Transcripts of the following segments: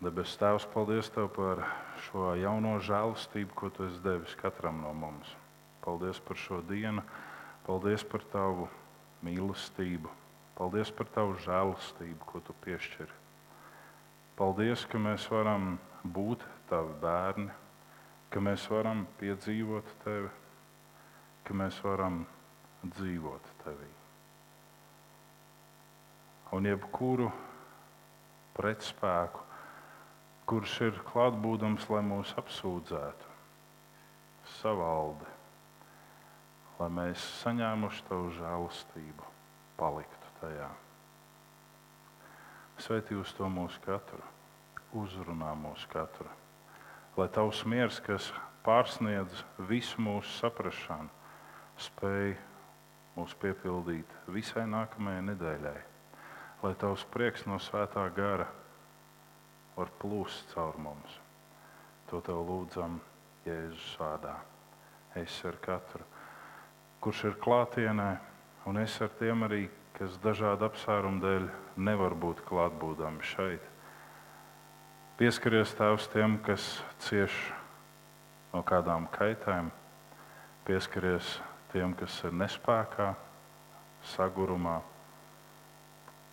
Debes Tēvs, paldies Tev par šo jauno žēlastību, ko Tu esi devis katram no mums. Paldies par šo dienu, paldies par Tavu mīlestību, paldies par Tavu žēlastību, ko Tu piešķiri. Paldies, ka mēs varam būt Tavi bērni, ka mēs varam piedzīvot Tevi, ka mēs varam dzīvot Tevī. Un jebkuru pretspēku, kurš ir klātbūdams, lai mūs apsūdzētu, savaldi, lai mēs saņēmuši tavu žēlastību, paliktu tajā. Svētī uz to mūsu katru, uzrunā mūsu katru, lai tavs miers, kas pārsniedz visu mūsu saprāšanu, spēj mūs piepildīt visai nākamajai nedēļai, lai tavs prieks no svētā gara var plūst caur mums. To tev lūdzam Jēzus vārdā. Es ar katru, kurš ir klātienē, un es ar tiem arī, kas dažādu apsvērumu dēļ nevar būt klātbūdami šeit. Pieskaries Tēvs tiem, kas cieš no kādām kaitēm, pieskaries tiem, kas ir nespējā, sagurumā,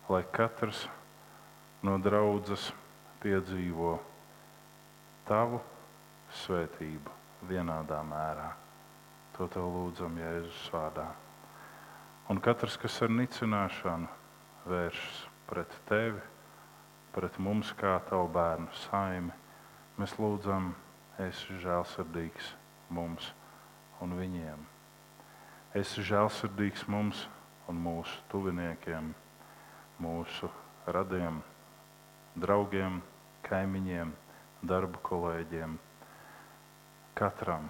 lai katrs no draudzes piedzīvo tavu svētību vienādā mērā. To tev lūdzam Jēzus vārdā. Un katrs, kas ar nicināšanu vēršas pret tevi, pret mums, kā tavu bērnu saimi, mēs lūdzam, esi žēlsirdīgs mums un viņiem. Esi žēlsirdīgs mums un mūsu tuviniekiem, mūsu radiem draugiem, kaimiņiem, darba kolēģiem. Katram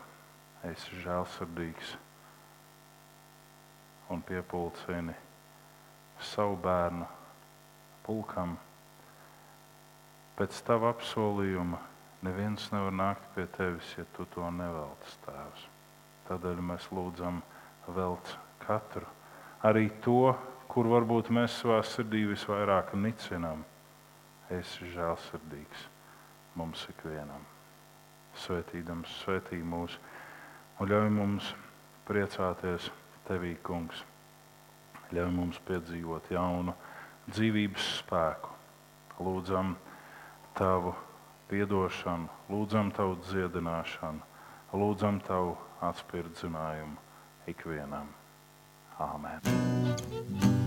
esi žēlsirdīgs un piepulcini savu bērnu pulkam. Pēc tava apsolījuma neviens nevar nākt pie tevis, ja tu to nevelc, Tēvs. Tādēļ mēs lūdzam, velc katru, arī to, kur varbūt mēs savā sirdī visvairāk nicinām esi žēlsirdīgs mums ikvienam. Svētīdams, svētī mūs un ļauj mums priecāties Tevī, Kungs. Ļauj mums piedzīvot jaunu dzīvības spēku. Lūdzam Tavu piedošanu, lūdzam Tavu dziedināšanu, lūdzam Tavu atspirdzinājumu ikvienam. Āmen!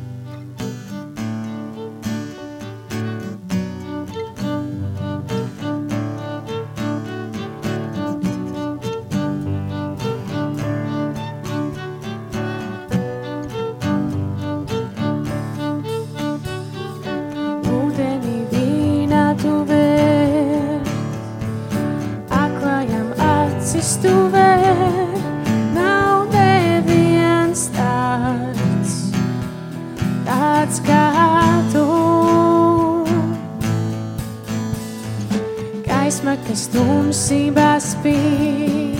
Kas tumsībā spīd,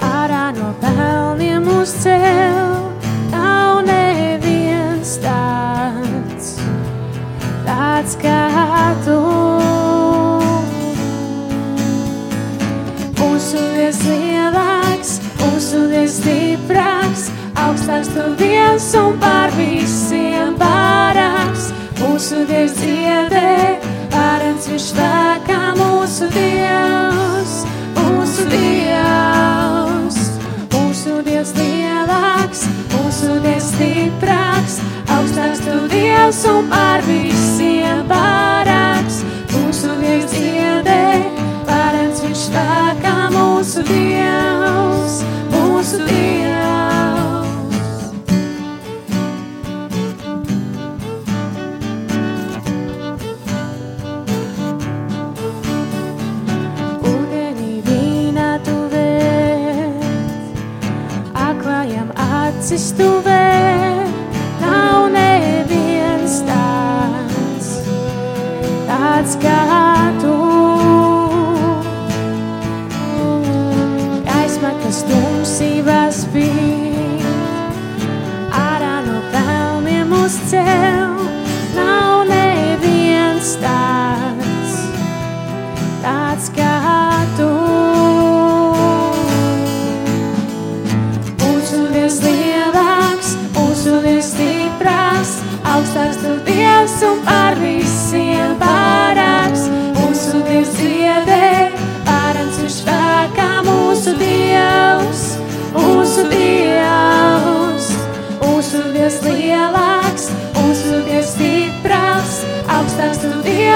ārā no pelniem uzcēl, nav neviens tāds, tāds kā tu. Mūsu Dievs lielāks, mūsu Dievs stiprāks, augstāks tu Dievs un pār visiem pārāks, mūsu Dievs dziedē, pārens viņš spēkā Dievs un pār visiem pārāks,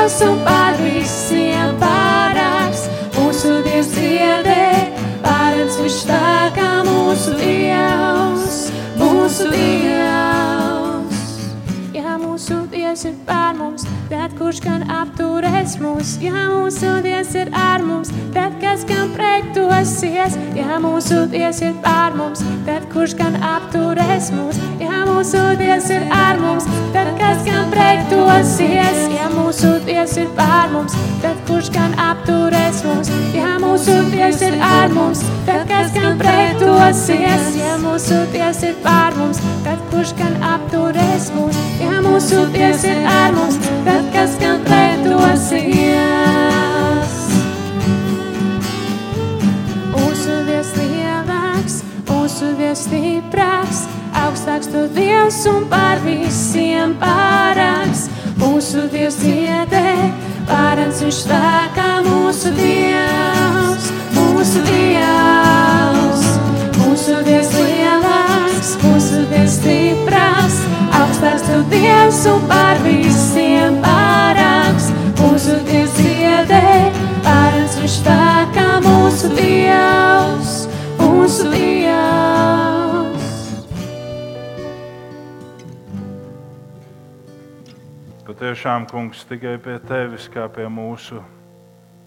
Dievs un par visiem pārāks. Mūsu Dievs dziedē, pārens viņš spēkā mūsu Dievs, mūsu Dievs. Ja mūsu Dievs ir pār mums, tad kurš gan apturēs mūs? Ja mūsu Dievs ir ar mums, tad kas gan pretosies? Ja mūsu Dievs ir pār mums, tad kurš gan apturēs mūs? Ja mūsu Dievs ir ar mums, tad kas gan pretosies? Ja mūsu Dievs ir pār mums, tad kurš gan apturēs mūs? Ja mūsu Dievs ir ar mums, tad kas gan pretosies? Ja mūsu Dievs ir pār mums, tad kurš gan apturēs mūs? Ja mūsu Dievs ir ar mums, tad kas gan pretosies? Mūsu Dievs lielāks, Dievs stiprāks, augstāks tu Dievs un par visiem pārāks. Mūsu Dievs dziedē, pārāks viņš spēkā mūsu Dievs, mūsu Dievs. Mūsu Dievs lielāks, mūsu Dievs stiprāks, augstāks tu Dievs un par visiem pārāks. Mūsu Dievs dziedē, pārāks viņš spēkā mūsu Dievs, mūsu Dievs. Patiešām, kungs, tikai pie tevis, kā pie mūsu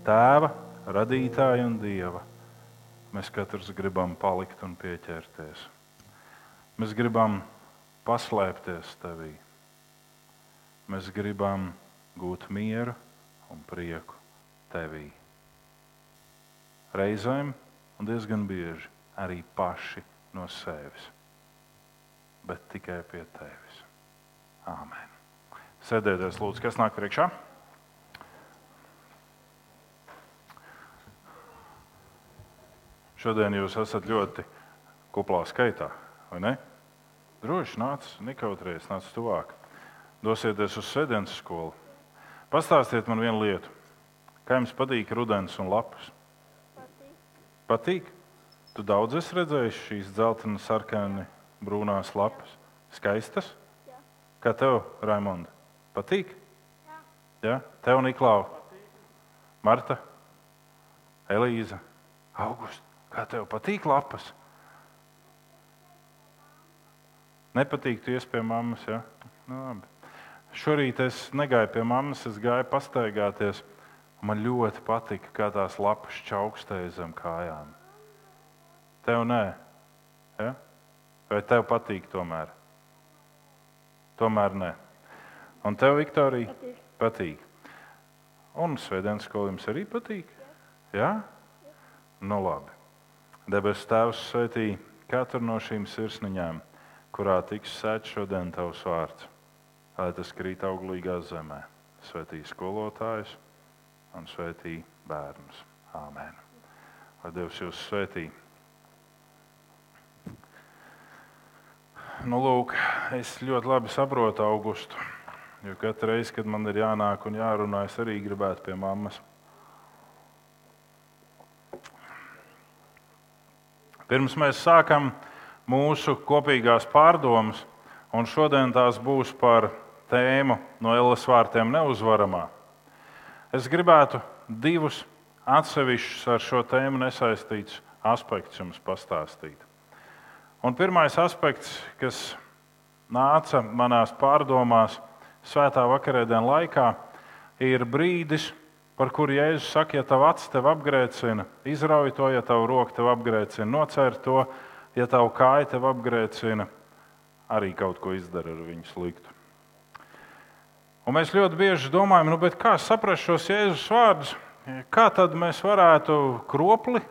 tēva, radītāja un dieva, mēs katrs gribam palikt un pieķerties. Mēs gribam paslēpties tevī. Mēs gribam gūt mieru un prieku tevī. Reizēm un diezgan bieži arī paši no sevis, bet tikai pie tevis. Āmen. Sēdieties, lūdzu, kas nāk priekšā? Šodien jūs esat ļoti kuplā skaitā, vai ne? Droši nāc, nekautrējies, nāc tuvāk. Dosieties uz sēdienas skolu. Pastāstiet man vienu lietu. Kā jums patīk rudens un lapas? Patīk. patīk? Tu daudz esi redzējis šīs dzeltena, sarkani, brūnās lapas. Skaistas? Jā. Kā tev, Raimonda? Patīk? Jā. Jā? Tev, Niklau? Marta? Elīza? Augusta? Kā tev patīk lapas? Nepatīk, tu ies pie mammas. Ja? Nu, labi. Šorīt es negāju pie mammas, es gāju pastaigāties. Man ļoti patika, kā tās lapas čaukstēja zem kājām. Tev nē, ja? vai tev patīk tomēr? Tomēr nē. Un tev, Viktorija, patīk. patīk. Un svētdienas skola jums arī patīk? Jā? Nu, labi. Debesu Tēvs svētī katru no šīm sirsniņām, kurā tiks sēts šodien tavs vārds, tas krīt auglīgā zemē. Svētī skolotājus un svētī bērnus. Āmen. Lai Dievs jūs svētī. Nu, lūk, es ļoti labi saprotu Augustu. Jo katru reizi, kad man ir jānāk un jārunā, es arī gribētu pie mammas. Pirms mēs sākam mūsu kopīgās pārdomas, un šodien tās būs par tēmu no Elles vārtiem neuzvaramā. Es gribētu divus atsevišķus ar šo tēmu nesaistītus aspektus jums pastāstīt. Un pirmais aspekts, kas nāca manās pārdomās svētā vakarēdienā laikā, ir brīdis, par kuru Jēzus saka, ja tavs acis tev apgrēcina, izrauj to, ja tavs roka tev apgrēcina, nocer to, ja tavs kāja tev apgrēcina, arī kaut ko izdara ar viņu sliktu. Un mēs ļoti bieži domājam, nu, kā saprast šos Jēzus vārdus, kā tad mēs varētu kropli,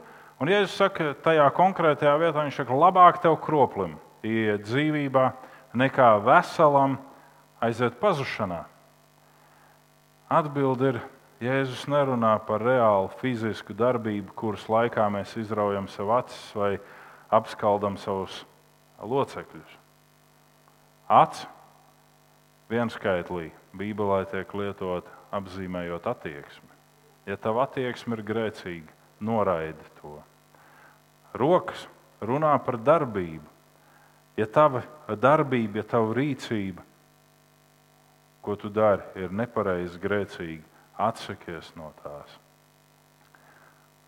un Jēzus saka, tajā konkrētajā vietā, viņš saka, labāk tev kroplim iet dzīvībā, nekā veselam aiziet pazušanā. Atbilde ir Jēzus nerunā par reālu fizisku darbību, kuras laikā mēs izraujam sev acis vai apskaldam savus locekļus. Acis vienskaitlī Bībelē tiek lietot apzīmējot attieksmi. Ja tava attieksme ir grēcīga, noraidi to. Rokas runā par darbību. Ja tava darbība, ja tava rīcība, ko tu dari, ir nepareizi, grēcīgi, atsakies no tās.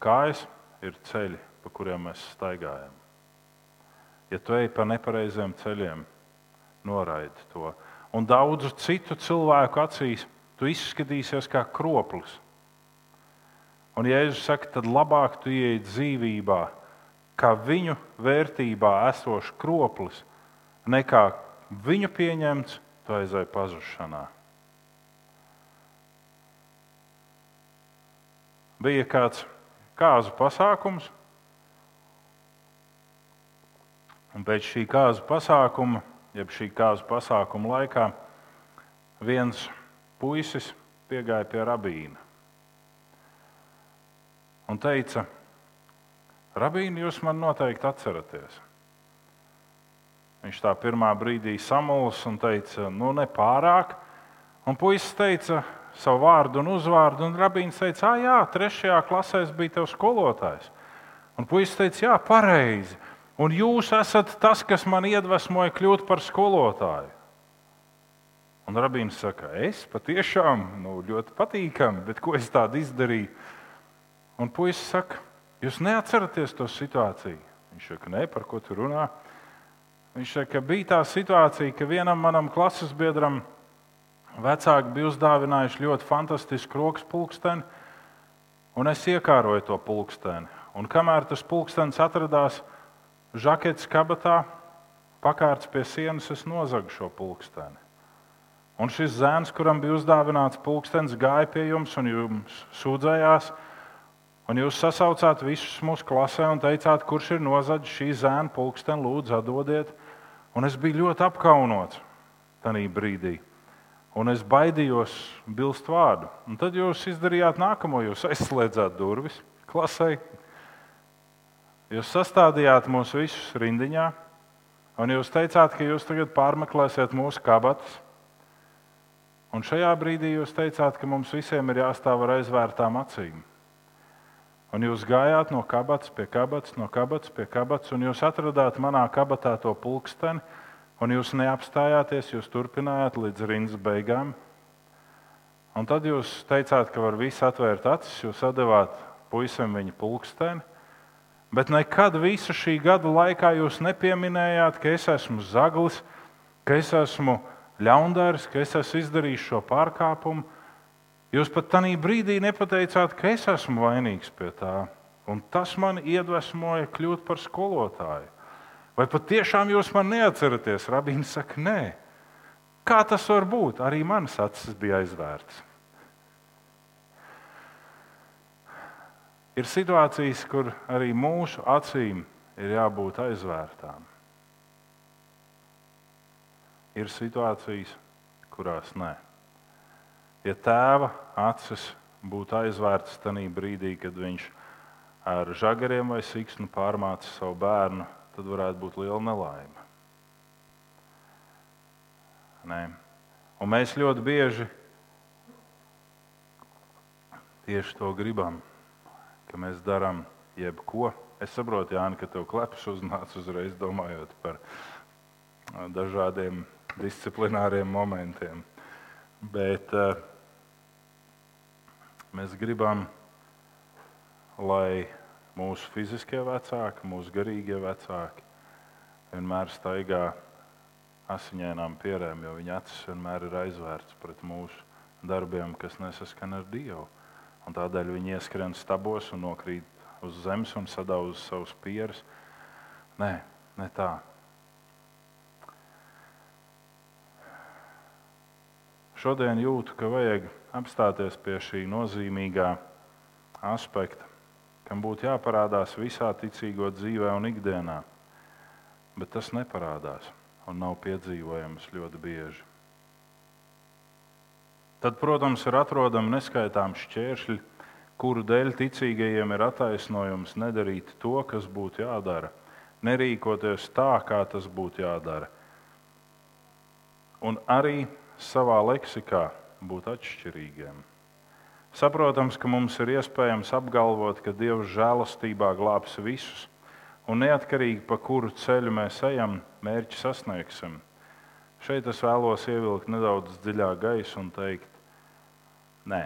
Kājas ir ceļi, pa kuriem mēs staigājam. Ja tu ej pa nepareiziem ceļiem, noraidi to. Un daudzu citu cilvēku acīs tu izskatīsies kā kroplis. Un Jēzus saka, tad labāk tu ieej dzīvībā, kā viņu vērtībā esošs kroplis, nekā viņu pieņemts, tu aizēji pazušanā. bija kāds kāzu pasākums. Un pēc šī kāzu pasākuma, jeb šī kāzu pasākuma laikā, viens puisis piegāja pie rabīna un teica, Rabīni, jūs man noteikti atceraties. Viņš tā pirmā brīdī samulsa un teica, nu, ne pārāk. Un puisis teica, savu vārdu un uzvārdu. Un rabīns teica, ah, jā, trešajā klasē bija tavs skolotājs. Un puisis teica, jā, pareizi. Un jūs esat tas, kas man iedvesmoja kļūt par skolotāju. Un rabīns saka, es patiešām nu, ļoti patīkami, bet ko es tādu izdarīju? Un puisis saka, jūs neatceraties to situāciju? Viņš saka, nē, par ko tu runā? Viņš saka, ka bija tā situācija, ka vienam manam klases biedram Vecāki bija uzdāvinājuši ļoti fantastisku rokas pulksteni, un es iekāroju to pulksteni. Un kamēr tas pulkstenis atradās žaketes kabatā, pakārts pie sienas, es nozagu šo pulksteni. Un šis zēns, kuram bija uzdāvināts pulkstenis, gāja pie jums un jums sūdzējās. Un jūs sasaucāt visus mūsu klasē un teicāt, kurš ir nozadzis šī zēna pulksteni, lūdzu, atdodiet. Un es biju ļoti apkaunots tajā brīdī un es baidījos bilst vārdu. Un tad jūs izdarījāt nākamo, jūs aizslēdzāt durvis klasē. Jūs sastādījāt mūs visus rindiņā, un jūs teicāt, ka jūs tagad pārmeklēsiet mūsu kabatas. Un šajā brīdī jūs teicāt, ka mums visiem ir jāstāv ar aizvērtām acīm. Un jūs gājāt no kabatas pie kabatas, no kabatas pie kabatas, un jūs atradāt manā kabatā to pulksteni, Un jūs neapstājāties, jūs turpinājāt līdz rindas beigām. Un tad jūs teicāt, ka var visu atvērt acis, jūs devāt puisim viņa pulksteni. Bet nekad visu šī gada laikā jūs nepieminējāt, ka es esmu zaglis, ka es esmu ļaundaris, ka es esmu izdarījis šo pārkāpumu. Jūs pat tajā brīdī nepateicāt, ka es esmu vainīgs pie tā. Un tas man iedvesmoja kļūt par skolotāju. Vai patiešām jūs man neatceraties? Rabīns saka, nē. Kā tas var būt? Arī manas acis bija aizvērtas. Ir situācijas, kur arī mūsu acīm ir jābūt aizvērtām. Ir situācijas, kurās nē. Ja tēva acis būtu aizvērtas tajā brīdī, kad viņš ar žagariem vai siksnu pārmāca savu bērnu, tad varētu būt liela nelaime. Nē. Un mēs ļoti bieži tieši to gribam, ka mēs darām jebko. Es saprotu, Jāni, ka tev klepus uznāca uzreiz domājot par dažādiem disciplināriem momentiem. Bet uh, mēs gribam, lai mūsu fiziskie vecāki, mūsu garīgie vecāki vienmēr staigā asiņainām pierēm, jo viņa acis vienmēr ir aizvērts pret mūsu darbiem, kas nesaskan ar Dievu. Un tādēļ viņi ieskrien stabos un nokrīt uz zemes un sadauž savus pierus. Nē, ne tā. Šodien jūtu, ka vajag apstāties pie šī nozīmīgā aspekta kam būtu jāparādās visā ticīgo dzīvē un ikdienā. Bet tas neparādās un nav piedzīvojams ļoti bieži. Tad, protams, ir atrodami neskaitām šķēršļi, kuru dēļ ticīgajiem ir attaisnojums nedarīt to, kas būtu jādara, nerīkoties tā, kā tas būtu jādara. Un arī savā leksikā būt atšķirīgiem. Saprotams, ka mums ir iespējams apgalvot, ka Dievs žēlastībā glābs visus, un neatkarīgi pa kuru ceļu mēs ejam, mērķi sasniegsim. Šeit es vēlos ievilkt nedaudz dziļāk gaisu un teikt, nē,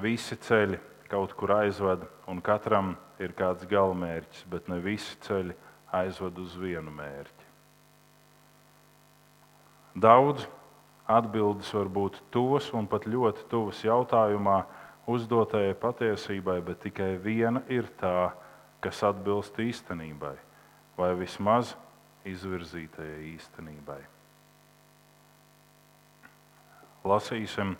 visi ceļi kaut kur aizved, un katram ir kāds galamērķis, bet ne visi ceļi aizved uz vienu mērķi. Daudz atbildes var būt tuvas un pat ļoti tuvas jautājumā uzdotajai patiesībai, bet tikai viena ir tā, kas atbilst īstenībai, vai vismaz izvirzītajai īstenībai. Lasīsim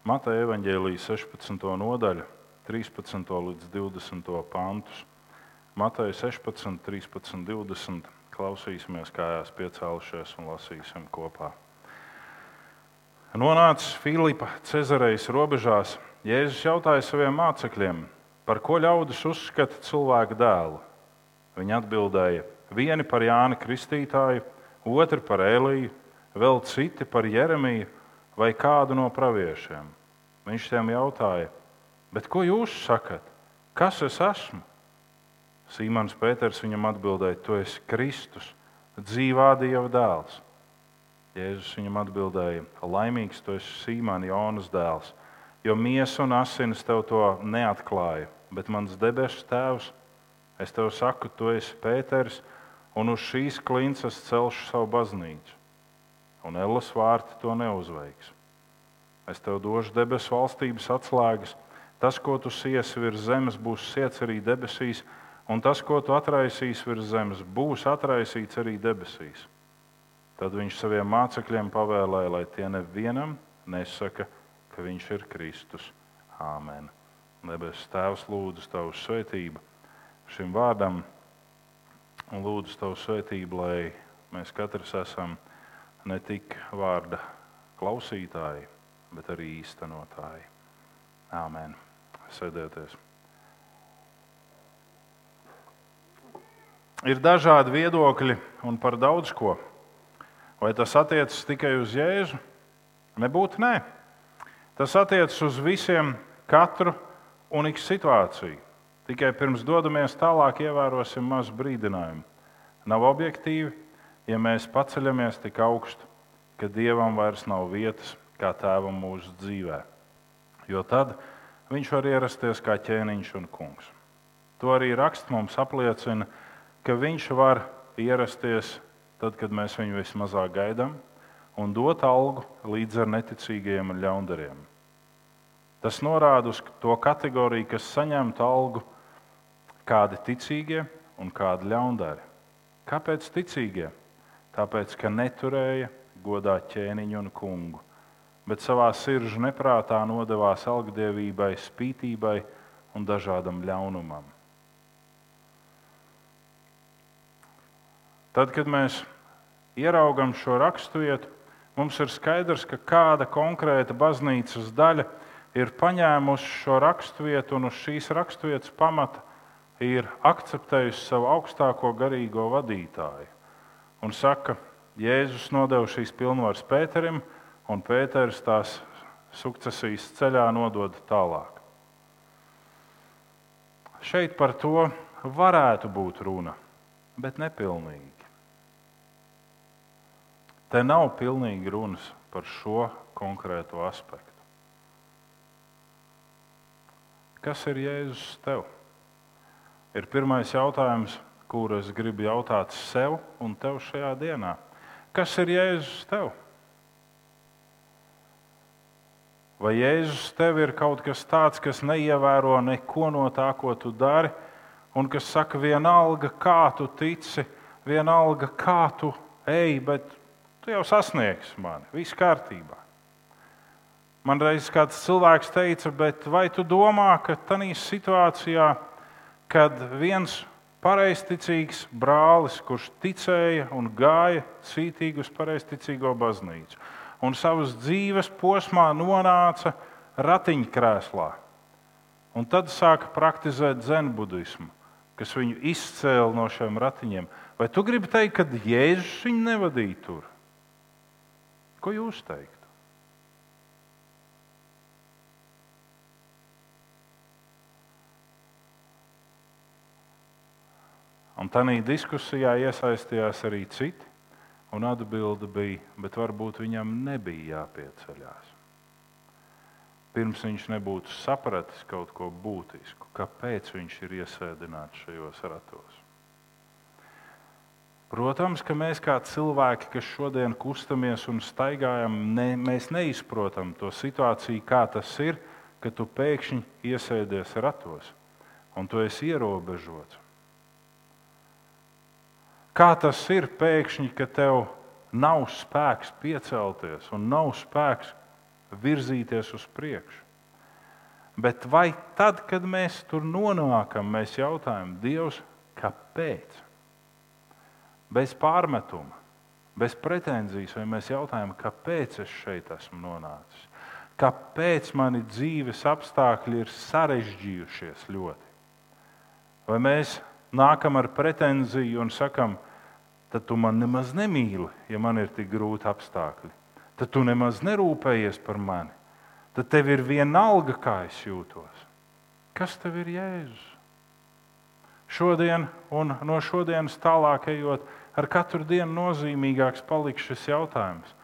Mateja evaņģēlijas 16. nodaļu, 13. līdz 20. pantus. Mateja 16, 13, 20. Klausīsimies kājās piecēlušies un lasīsim kopā. Nonācis Filipa Cezarejas robežās, Jēzus jautāja saviem mācekļiem, par ko ļaudis uzskata cilvēku dēlu. Viņi atbildēja, vieni par Jāni Kristītāju, otri par Eliju, vēl citi par Jeremiju vai kādu no praviešiem. Viņš tiem jautāja, ko jūs sakat? Kas es esmu? Sīmans Pēters viņam atbildēja, tu esi Kristus, dzīvā Dieva dēls. Jēzus viņam atbildēja, laimīgs tu esi Sīmāns, Jonas dēls, jo miesa un asinis tev to neatklāja, bet mans debesu tēvs, es tev saku, tu esi Pēters, un uz šīs klinces celšu savu baznīcu, un Elas vārti to neuzveiks. Es tev došu debesu valstības atslēgas, tas, ko tu siesi virs zemes, būs siets arī debesīs, un tas, ko tu atraisīsi virs zemes, būs atraisīts arī debesīs. Tad viņš saviem mācekļiem pavēlēja, lai tie nevienam nesaka, ka viņš ir Kristus. Āmen. Debesu Tēvs lūdzu Tavu svētību šim vārdam un lūdzu Tavu svētību, lai mēs katrs esam ne tik vārda klausītāji, bet arī īstenotāji. Āmen. Sēdieties. Ir dažādi viedokļi un par daudz ko. Vai tas attiecas tikai uz Jēzu? Nebūtu nē. Tas attiecas uz visiem, katru un ik situāciju. Tikai pirms dodamies tālāk, ievērosim mazu brīdinājumu. Nav objektīvi, ja mēs paceļamies tik augstu, ka dievam vairs nav vietas kā tēvam mūsu dzīvē. Jo tad viņš var ierasties kā ķēniņš un kungs. To arī raksts mums apliecina, ka viņš var ierasties tad, kad mēs viņu vismazāk gaidām, un dot algu līdz ar neticīgajiem un ļaundariem. Tas norāda uz to kategoriju, kas saņemtu algu, kādi ticīgie un kādi ļaundari. Kāpēc ticīgie? Tāpēc, ka neturēja godā ķēniņu un kungu, bet savā sirdžu neprātā nodevās algdievībai, spītībai un dažādam ļaunumam. Tad, kad mēs ieraugam šo raksturvietu, mums ir skaidrs, ka kāda konkrēta baznīcas daļa ir paņēmusi šo raksturvietu un uz šīs raksturvietas pamata ir akceptējusi savu augstāko garīgo vadītāju. Un saka, Jēzus nodeva šīs pilnvaras Pēterim, un Pēters tās sukcesijas ceļā nodod tālāk. Šeit par to varētu būt runa, bet nepilnīgi. Te nav pilnīgi runas par šo konkrēto aspektu. Kas ir Jēzus tev? Ir pirmais jautājums, kuru es gribu jautāt sev un tev šajā dienā. Kas ir Jēzus tev? Vai Jēzus tev ir kaut kas tāds, kas neievēro neko no tā, ko tu dari, un kas saka, vienalga, kā tu tici, vienalga, kā tu ej, bet Tu jau sasniegsi mani, viss kārtībā. Man reiz kāds cilvēks teica, bet vai tu domā, ka tādā situācijā, kad viens pareizticīgs brālis, kurš ticēja un gāja cītīgi uz pareizticīgo baznīcu, un savas dzīves posmā nonāca ratiņkrēslā. Un tad sāka praktizēt zenbudismu, kas viņu izcēla no šiem ratiņiem. Vai tu gribi teikt, ka Jēzus viņu nevadīja tur? Ko jūs teiktu? Un tādā diskusijā iesaistījās arī citi, un atbilde bija, bet varbūt viņam nebija jāpieceļās. Pirms viņš nebūtu sapratis kaut ko būtisku, kāpēc viņš ir iesēdināts šajos ratos. Protams, ka mēs kā cilvēki, kas šodien kustamies un staigājam, ne, mēs neizprotam to situāciju, kā tas ir, ka tu pēkšņi iesēdies ratos un tu esi ierobežots. Kā tas ir pēkšņi, ka tev nav spēks piecelties un nav spēks virzīties uz priekšu? Bet vai tad, kad mēs tur nonākam, mēs jautājam, Dievs, kāpēc? Bez pārmetuma, bez pretenzijas, vai mēs jautājam, kāpēc es šeit esmu nonācis? Kāpēc mani dzīves apstākļi ir sarežģījušies ļoti? Vai mēs nākam ar pretenziju un sakam, tad tu man nemaz nemīli, ja man ir tik grūti apstākļi. Tad tu nemaz nerūpējies par mani. Tad tev ir viena alga, kā es jūtos. Kas tev ir Jēzus? Šodien un no šodienas tālāk ejot, ar katru dienu nozīmīgāks paliks šis jautājums.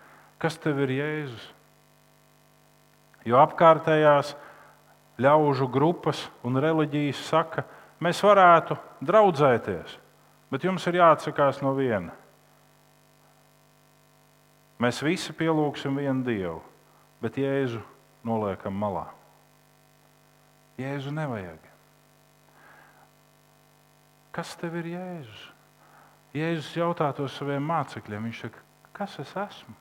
Kas tev ir Jēzus? Jo apkārtējās ļaužu grupas un reliģijas saka, ka Mēs varētu draudzēties, bet jums ir jāatsakās no viena. Mēs visi pielūgsim vienu Dievu, bet Jēzu noliekam malā. Jēzu nevajag. Kas tev ir Jēzus? Jēzus jautā to saviem mācekļiem. Viņš saka, kas es esmu?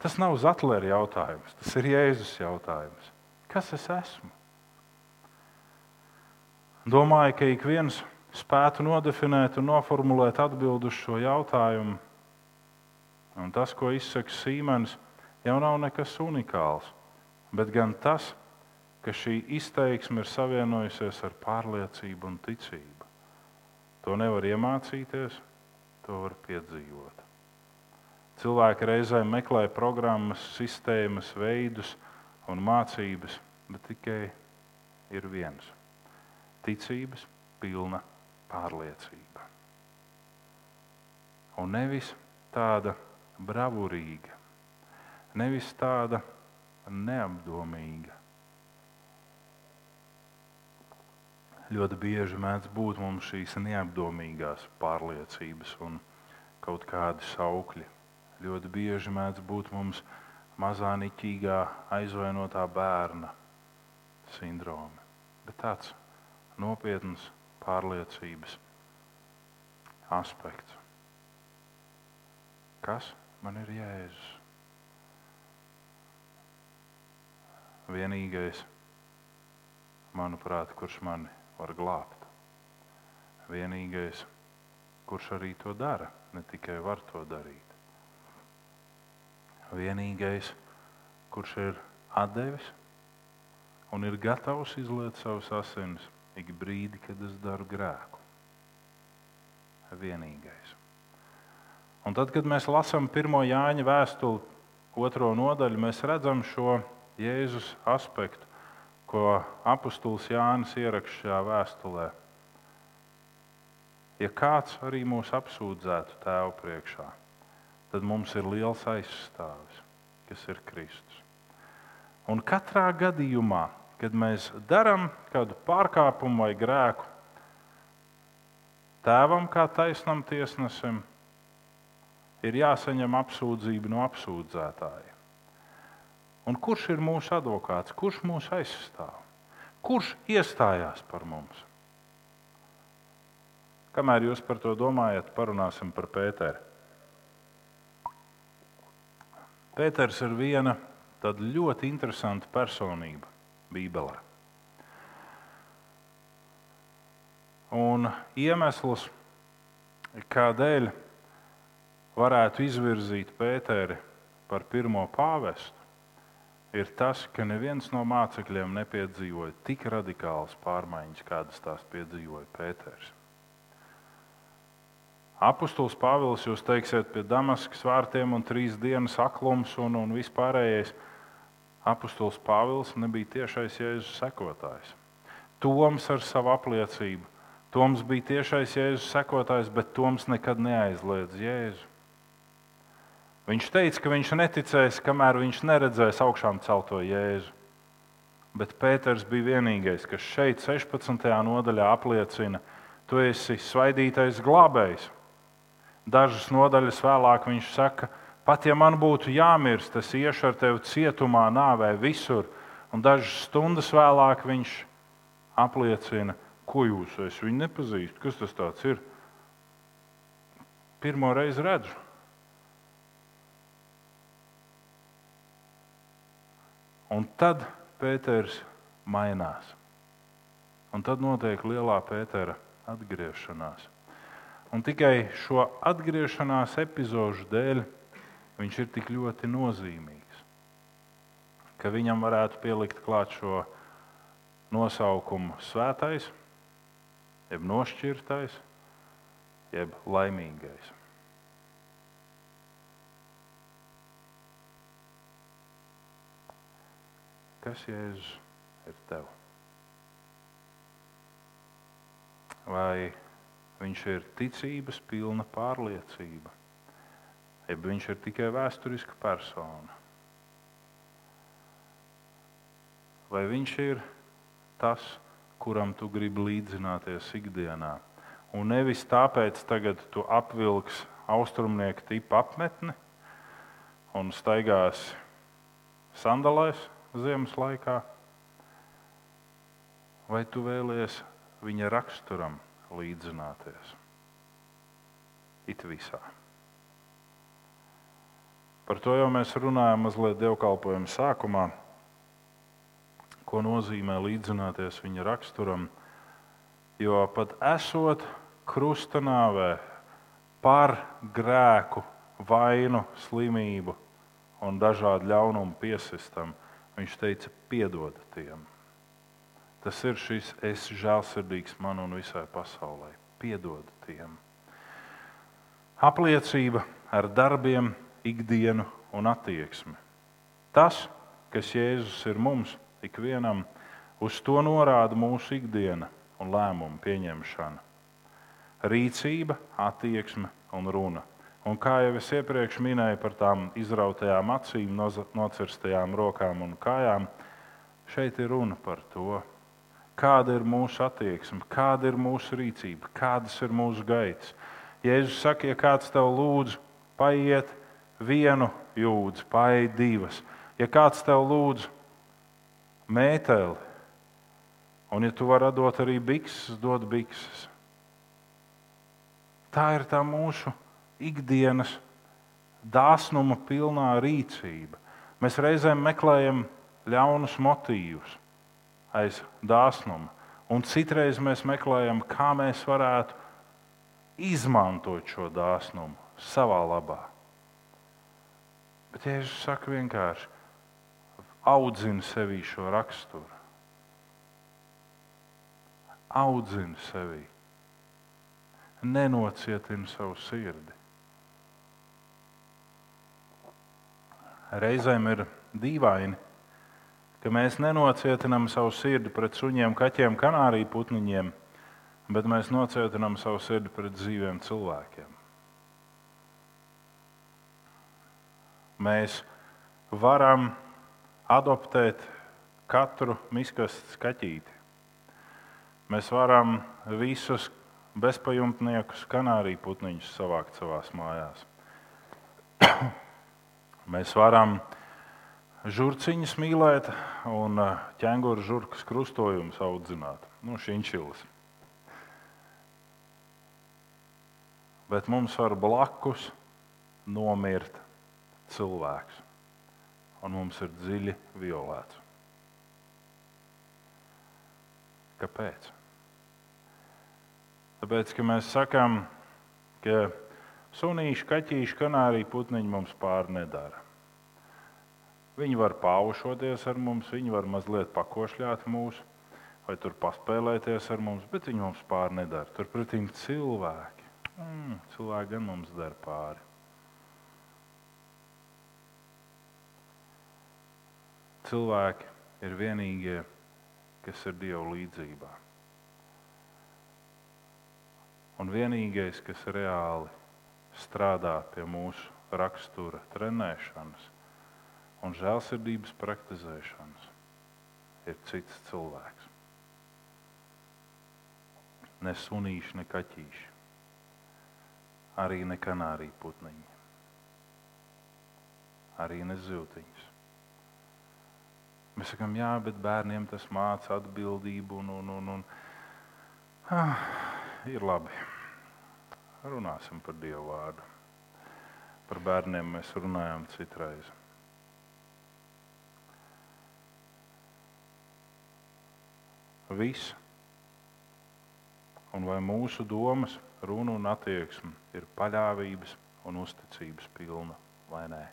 Tas nav Zetlera jautājums, tas ir Jēzus jautājums. Kas es esmu? Domāju, ka ik viens spētu nodefinēt un noformulēt atbildi uz šo jautājumu. Un tas, ko izsaka Sīmenis, jau nav nekas unikāls, bet gan tas, ka šī izteiksme ir savienojusies ar pārliecību un ticību. To nevar iemācīties, to var piedzīvot. Cilvēki reizēm meklē programmas, sistēmas, veidus un mācības, bet tikai ir viens ticības pilna pārliecība. Un nevis tāda bravurīga, nevis tāda neapdomīga. Ļoti bieži mēdz būt mums šīs neapdomīgās pārliecības un kaut kādi saukļi. Ļoti bieži mēdz būt mums mazā niķīgā aizvainotā bērna sindrome. Bet tāds nopietnas pārliecības aspekts. Kas man ir Jēzus? Vienīgais, manuprāt, kurš mani var glābt. Vienīgais, kurš arī to dara, ne tikai var to darīt. Vienīgais, kurš ir devis un ir gatavs izliet savus asinis ik brīdi, kad es daru grēku. Vienīgais. Un tad, kad mēs lasām pirmo Jāņa vēstuli, otro nodaļu, mēs redzam šo Jēzus aspektu, ko apustulis Jānis ieraksta šajā vēstulē. Ja kāds arī mūs apsūdzētu tēvu priekšā, tad mums ir liels aizstāvis, kas ir Kristus. Un katrā gadījumā kad mēs darām kādu pārkāpumu vai grēku, tēvam kā taisnam tiesnesim ir jāsaņem apsūdzība no apsūdzētāja. Un kurš ir mūsu advokāts? Kurš mūs aizstāv? Kurš iestājās par mums? Kamēr jūs par to domājat, parunāsim par Pēteru. Pēters ir viena ļoti interesanta personība. Bībelē. Un iemesls, kādēļ varētu izvirzīt Pēteri par pirmo pāvestu, ir tas, ka neviens no mācekļiem nepiedzīvoja tik radikālas pārmaiņas, kādas tās piedzīvoja Pēters. Apostols Pāvils, jūs teiksiet, pie Damaskas vārtiem un trīs dienas aklums un, un vispārējais. Apostols Pāvils nebija tiešais Jēzus sekotājs. Toms ar savu apliecību. Toms bija tiešais Jēzus sekotājs, bet Toms nekad neaizliedz Jēzu. Viņš teica, ka viņš neticēs, kamēr viņš neredzēs augšām celto Jēzu. Bet Pēters bija vienīgais, kas šeit, 16. nodaļā, apliecina, tu esi svaidītais glābējs. Dažas nodaļas vēlāk viņš saka, pat ja man būtu jāmirst, es iešu ar tevi cietumā, nāvē, visur. Un dažas stundas vēlāk viņš apliecina, ko jūs. Es viņu nepazīstu. Kas tas ir? Pirmo reizi redzu. Un tad Pēters mainās. Un tad notiek lielā Pētera atgriešanās. Un tikai šo atgriešanās epizodu dēļ viņš ir tik ļoti nozīmīgs, ka viņam varētu pielikt klāt šo nosaukumu svētais, jeb nošķirtais, jeb laimīgais. Kas Jēzus ir tev? Vai viņš ir ticības pilna pārliecība, jeb viņš ir tikai vēsturiska persona? Vai viņš ir tas, kuram tu gribi līdzināties ikdienā? Un nevis tāpēc, ka tu apvilksi austrumnieku tipu apmetni un staigās sandalēs, ziemas laikā, vai tu vēlies viņa raksturam līdzināties? It visā. Par to jau mēs runājam mazliet dievkalpojuma sākumā, ko nozīmē līdzināties viņa raksturam. Jo pat esot krusta nāvē par grēku, vainu, slimību un dažādu ļaunumu piesistam, Viņš teica, piedod tiem. Tas ir šis es žēlsirdīgs man un visai pasaulē. Piedod tiem. Apliecība ar darbiem, ikdienu un attieksmi. Tas, kas Jēzus ir mums, ikvienam, uz to norāda mūsu ikdiena un lēmumu pieņemšana. Rīcība, attieksme un runa. Un kā jau es iepriekš minēju par tām izrautajām acīm, nocirstajām rokām un kājām, šeit ir runa par to, kāda ir mūsu attieksme, kāda ir mūsu rīcība, kādas ir mūsu gaitas. Jēzus saka, ja kāds tev lūdz, paiet vienu jūdzi, paiet divas. Ja kāds tev lūdz mēteli, un ja tu vari dot arī bikses, dod bikses. Tā ir tā mūsu ikdienas dāsnuma pilnā rīcība. Mēs reizēm meklējam ļaunus motīvus aiz dāsnuma, un citreiz mēs meklējam, kā mēs varētu izmantot šo dāsnumu savā labā. Bet Jēzus saka vienkārši, audzini sevī šo raksturu. Audzini sevī, nenocietina savu sirdi. reizēm ir dīvaini, ka mēs nenocietinām savu sirdi pret suņiem, kaķiem, kanāriju putniņiem, bet mēs nocietinām savu sirdi pret dzīviem cilvēkiem. Mēs varam adoptēt katru miskastu skatīti. Mēs varam visus bezpajumtniekus, kanāriju putniņus savākt savā mājās. Mēs varam žurciņus mīlēt un eh, ķēnguru žurkas krustojumus audzināt. Nu, šinčilis. Bet mums var blakus nomirt cilvēks. Un mums ir dziļi violēts. Kāpēc? Tāpēc, ka mēs sakām, ka Sunīši, kaķīši, kanārija putniņi mums pāri nedara. Viņi var paušoties ar mums, viņi var mazliet pakošļāt mūsu, vai tur paspēlēties ar mums, bet viņi mums pāri nedara. Turpretī cilvēki. Mm, cilvēki gan mums dara pāri. Cilvēki ir vienīgie, kas ir Dieva līdzjūtībā. Un vienīgais, kas reāli strādā pie mūsu rakstura trenēšanas un žēlsirdības praktizēšanas, ir cits cilvēks. Ne sunīši, ne kaķīši, arī ne kanārija putniņi, arī ne ziltiņas. Mēs sakām, jā, bet bērniem tas māca atbildību un, un, un, un ah, ir labi. Runāsim par Dievu vārdu. Par bērniem mēs runājām citreiz. Viss. Un vai mūsu domas, runa un attieksme ir paļāvības un uzticības pilna vai nē?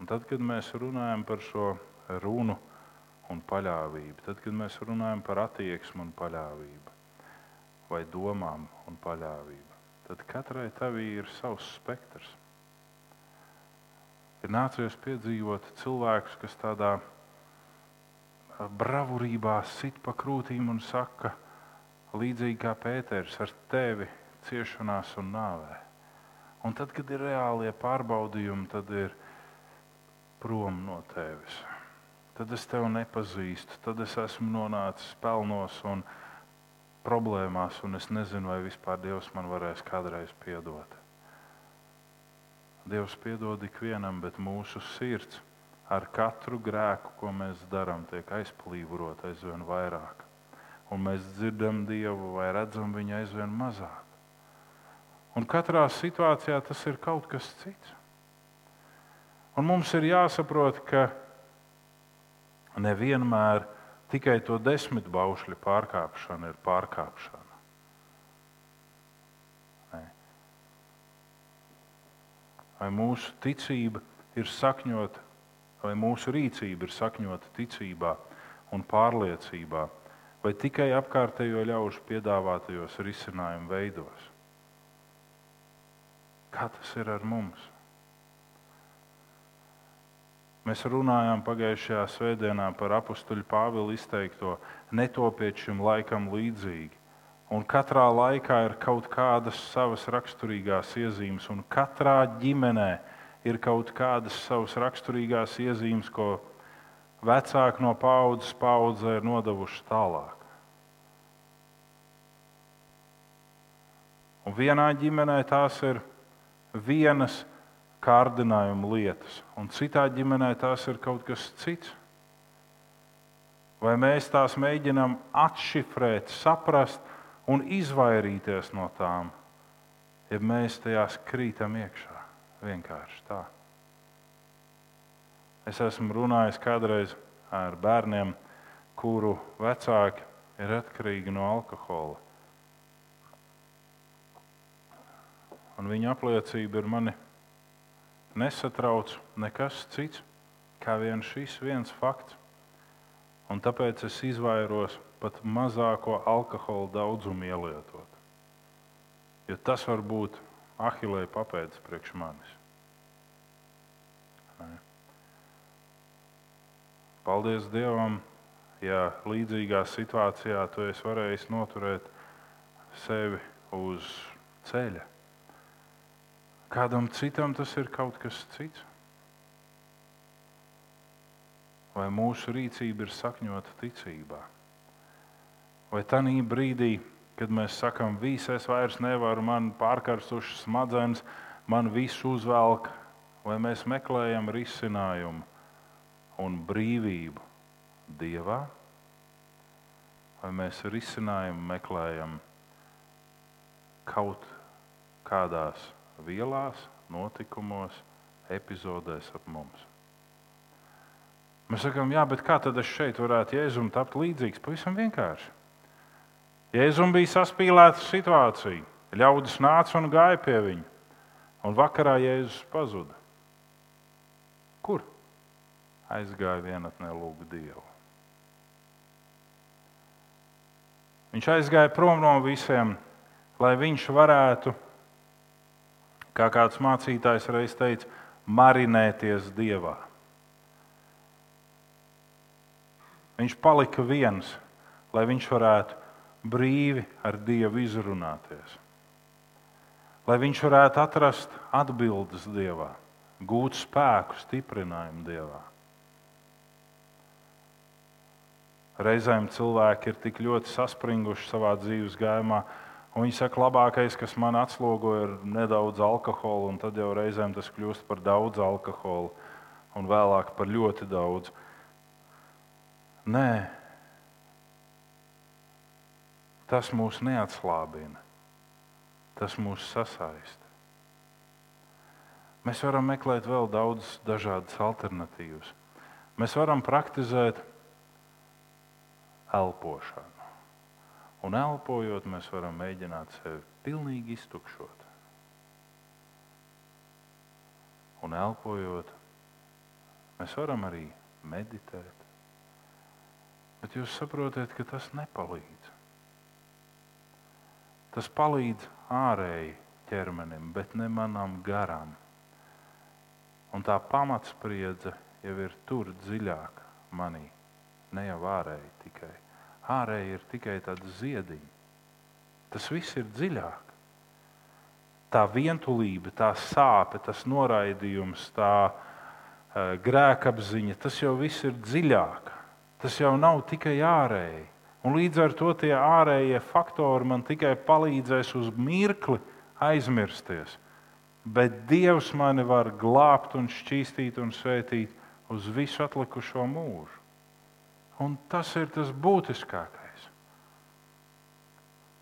Un tad, kad mēs runājam par šo runu un paļāvību, tad, kad mēs runājam par attieksmi un paļāvību, vai domām un paļāvību, tad katrai tavī ir savs spektrs. Ir nācies piedzīvot cilvēkus, kas tādā bravurībā sit pa krūtīm un saka, līdzīgi kā Pēters, ar tevi ciešanās un nāvē. Un tad, kad ir reālie pārbaudījumi, tad ir prom no tevis. Tad es tevi nepazīstu, tad es esmu nonācis pelnos un problēmās, un es nezinu, vai vispār Dievs man varēs kādreiz piedot. Dievs piedod ikvienam, bet mūsu sirds ar katru grēku, ko mēs darām, tiek aizplīvot aizvien vairāk. Un mēs dzirdam Dievu vai redzam viņu aizvien mazāk. Un katrā situācijā tas ir kaut kas cits. Un mums ir jāsaprot, ka nevienmēr Tikai to desmit baušļu pārkāpšana ir pārkāpšana. Nē. Vai mūsu ticība ir sakņota, vai mūsu rīcība ir sakņota ticībā un pārliecībā, vai tikai apkārtējo ļaužu piedāvātajos risinājumu veidos? Kā tas ir ar mums? Mēs runājām pagājušajā svētdienā par apakstuļu Pāvilu izteikto netopiet šim laikam līdzīgi. Un katrā laikā ir kaut kādas savas raksturīgās iezīmes, un katrā ģimenē ir kaut kādas savas raksturīgās iezīmes, ko vecāki no paudzes paudzē ir nodevuši tālāk. Un vienā ģimenē tās ir vienas kārdinājuma lietas, un citā ģimenē tās ir kaut kas cits. Vai mēs tās mēģinām atšifrēt, saprast un izvairīties no tām, ja mēs tajās krītam iekšā vienkārši tā. Es esmu runājis kādreiz ar bērniem, kuru vecāki ir atkarīgi no alkohola. Un viņa apliecība ir mani nesatrauc nekas cits kā vien šis viens fakts. Un tāpēc es izvairos pat mazāko alkohola daudzumu ielietot. Jo tas var būt ahilē papēdis priekš manis. Paldies Dievam, ja līdzīgā situācijā tu esi varējis noturēt sevi uz ceļa Kādam citam tas ir kaut kas cits. Vai mūsu rīcība ir sakņota ticībā? Vai tajā brīdī, kad mēs sakām, viss es vairs nevaru, man pārkarstušas smadzenes, man viss uzvelk, vai mēs meklējam risinājumu un brīvību Dievā, vai mēs risinājumu meklējam kaut kādās vielās, notikumos, epizodēs ap mums. Mēs sakām, jā, bet kā tad es šeit varētu Jēzum tapt līdzīgs? Pavisam vienkārši. Jēzum bija saspīlēta situācija. Ļaudis nāca un gāja pie viņa, un vakarā Jēzus pazuda. aizgāja vienatnē lūgt Dievu. Viņš aizgāja prom no visiem, lai viņš varētu, kā kāds mācītājs reiz teica, marinēties Dievā. Viņš palika viens, lai viņš varētu brīvi ar Dievu izrunāties. Lai viņš varētu atrast atbildes Dievā, gūt spēku, stiprinājumu Dievā. Reizēm cilvēki ir tik ļoti saspringuši savā dzīves gājumā, un viņi saka, labākais, kas man atslogo, ir nedaudz alkohola, un tad jau reizēm tas kļūst par daudz alkohola, un vēlāk par ļoti daudz. Nē, tas mūs neatslābina, tas mūs sasaista. Mēs varam meklēt vēl daudz dažādas alternatīvas. Mēs varam praktizēt elpošanu. Un elpojot, mēs varam mēģināt sevi pilnīgi iztukšot. Un elpojot, mēs varam arī meditēt. Bet jūs saprotat, ka tas nepalīdz. Tas palīdz ārēji ķermenim, bet ne manam garam. Un tā pamatspriedze jau ir tur dziļāk manī ne jau ārēji tikai. Ārēji ir tikai tādi ziediņi. Tas viss ir dziļāk. Tā vientulība, tā sāpe, tas noraidījums, tā uh, grēkapziņa, tas jau viss ir dziļāk. Tas jau nav tikai ārēji. Un līdz ar to tie ārējie faktori man tikai palīdzēs uz mirkli aizmirsties. Bet Dievs mani var glābt, un šķīstīt un svētīt uz visu atlikušo mūžu. Un tas ir tas būtiskākais.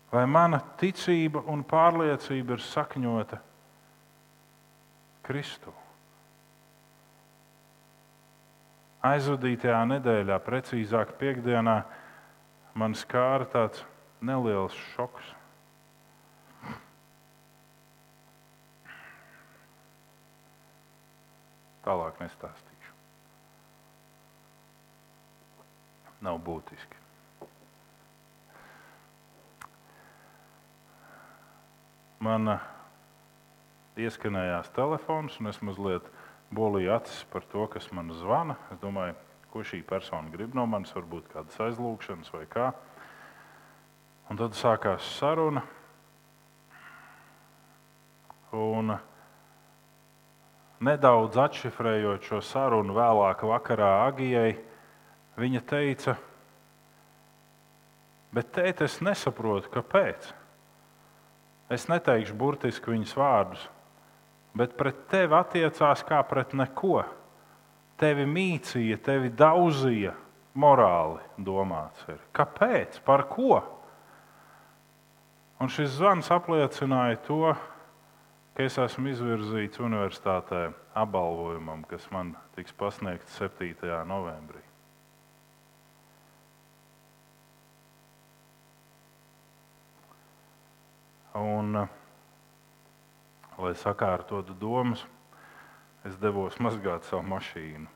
Vai mana ticība un pārliecība ir sakņota Kristu? Aizvadītajā nedēļā, precīzāk, piekdienā, man skāra tāds neliels šoks. Tālāk nestāst. Nav būtiski. Man ieskanējās telefons, un es mazliet bolīju acis par to, kas man zvana. Es domāju, ko šī persona grib no manis, varbūt kādas aizlūgšanas vai kā. Un tad sākās saruna. Un nedaudz atšifrējot šo sarunu vēlāk vakarā Agijai, Viņa teica, bet tēt, es nesaprotu, kāpēc. Es neteikšu burtiski viņas vārdus, bet pret tevi attiecās kā pret neko. Tevi mīcīja, tevi daudzīja, morāli domāts. Ir. Kāpēc? Par ko? Un šis zvans apliecināja to, ka es esmu izvirzīts universitātē apbalvojumam, kas man tiks pasniegts 7. novembrī. Un, lai sakārtotu domas, es devos mazgāt savu mašīnu.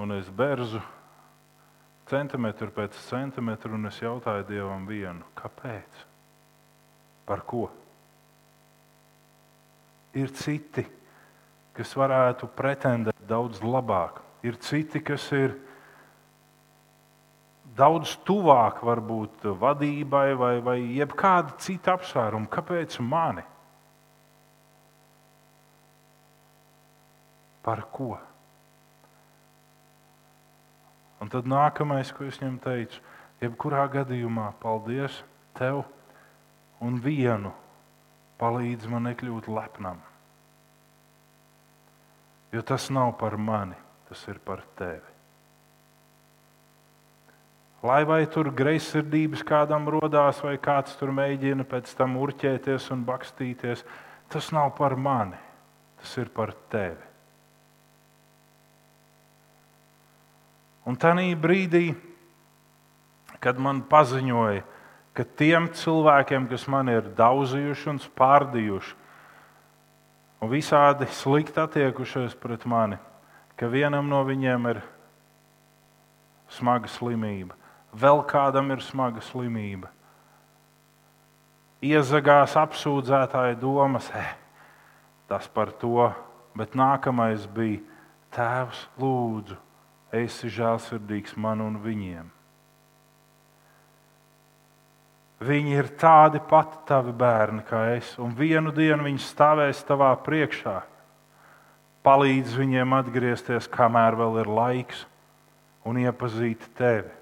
Un es berzu centimetru pēc centimetra, un es jautāju Dievam vienu, kāpēc? Par ko? Ir citi, kas varētu pretendēt daudz labāk. Ir citi, kas ir ielikumi daudz tuvāk varbūt vadībai vai, vai jebkāda cita apsvēruma. Kāpēc mani? Par ko? Un tad nākamais, ko es viņam teicu, jebkurā gadījumā, paldies tev un vienu palīdz man nekļūt lepnam. Jo tas nav par mani, tas ir par tevi. Lai vai tur greizsirdības kādam rodās, vai kāds tur mēģina pēc tam urķēties un bakstīties, tas nav par mani, tas ir par tevi. Un tajā brīdī, kad man paziņoja, ka tiem cilvēkiem, kas man ir daudzījuši un spārdījuši, un visādi slikti attiekušies pret mani, ka vienam no viņiem ir smaga slimība, vēl kādam ir smaga slimība. Iezagās apsūdzētāja domas, eh, tas par to, bet nākamais bija Tēvs, lūdzu, esi žēlsirdīgs man un viņiem. Viņi ir tādi pati tavi bērni kā es, un vienu dienu viņi stāvēs tavā priekšā. Palīdz viņiem atgriezties, kamēr vēl ir laiks, un iepazīt tevi.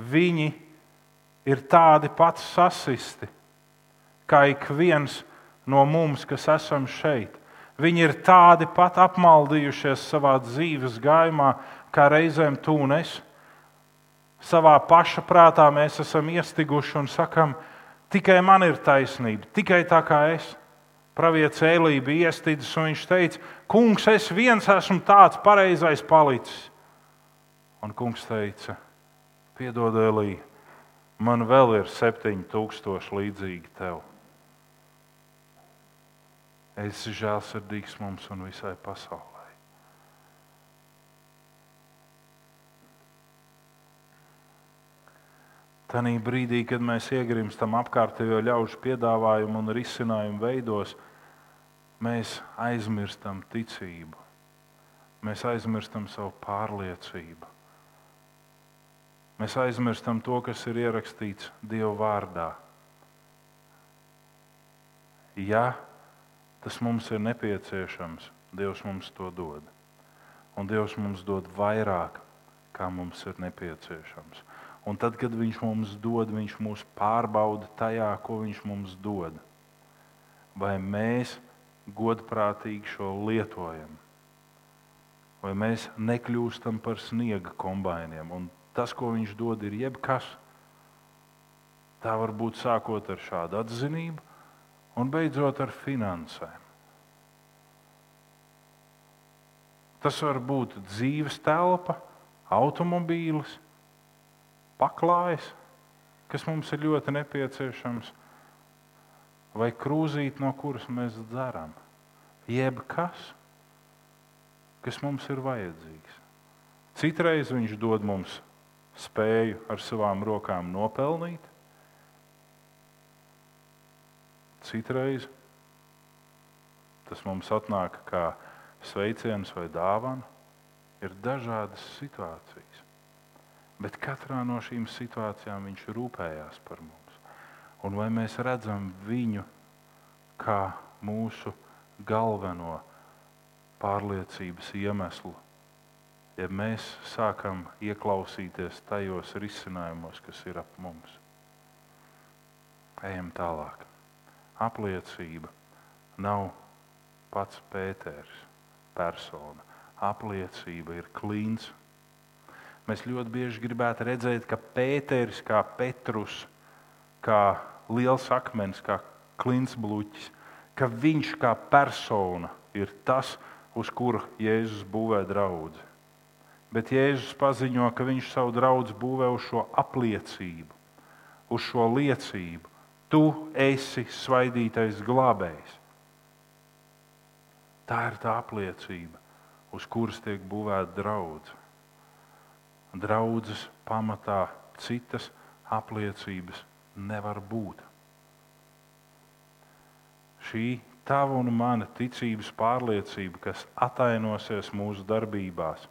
Viņi ir tādi pati sasisti, kā ik viens no mums, kas esam šeit. Viņi ir tādi pat apmaldījušies savā dzīves gājumā, kā reizēm tu un es. Savā paša prātā mēs esam iestiguši un sakam, tikai man ir taisnība, tikai tā kā es. Pravietis Elīja bija iestidzis un viņš teica, Kungs, es viens esmu tāds pareizais palicis. Un kungs teica, piedod, Elīja, man vēl ir 7000 līdzīgi tev. Es esmu žēlsirdīgs mums un visai pasaulē. Tanī brīdī, kad mēs iegrimstam apkārtējo ļaužu piedāvājumu un risinājumu veidos, mēs aizmirstam ticību, mēs aizmirstam savu pārliecību. Mēs aizmirstam to, kas ir ierakstīts Dieva vārdā. Ja tas mums ir nepieciešams, Dievs mums to dod. Un Dievs mums dod vairāk, kā mums ir nepieciešams. Un tad, kad Viņš mums dod, Viņš mūs pārbauda tajā, ko Viņš mums dod. Vai mēs godprātīgi šo lietojam, vai mēs nekļūstam par sniega kombainiem. Un tas, ko Viņš dod, ir jebkas. Tā var būt sākot ar šādu atzinību un beidzot ar finansēm. Tas var būt dzīves telpa, automobīlis paklājs, kas mums ir ļoti nepieciešams, vai krūzīt, no kuras mēs dzeram, jebkas, kas mums ir vajadzīgs. Citreiz viņš dod mums spēju ar savām rokām nopelnīt, citreiz tas mums atnāk kā sveiciens vai dāvana. Ir dažādas situācijas. Bet katrā no šīm situācijām viņš rūpējās par mums. Un vai mēs redzam viņu kā mūsu galveno pārliecības iemeslu, ja mēs sākam ieklausīties tajos risinājumos, kas ir ap mums? Ejam tālāk. Apliecība nav pats Pēters persona. Apliecība ir klīns Mēs ļoti bieži gribētu redzēt, ka Pēters, kā Petrus, kā liels akmens, kā klinsbluķis, ka viņš kā persona ir tas, uz kura Jēzus būvē draugu. Bet Jēzus paziņo, ka viņš savu draugu būvē uz šo apliecību, uz šo liecību. Tu esi svaidītais glābējs. Tā ir tā apliecība, uz kuras tiek būvēta draudzene draudzes pamatā citas apliecības nevar būt. Šī tava un mana ticības pārliecība, kas atainosies mūsu darbībās,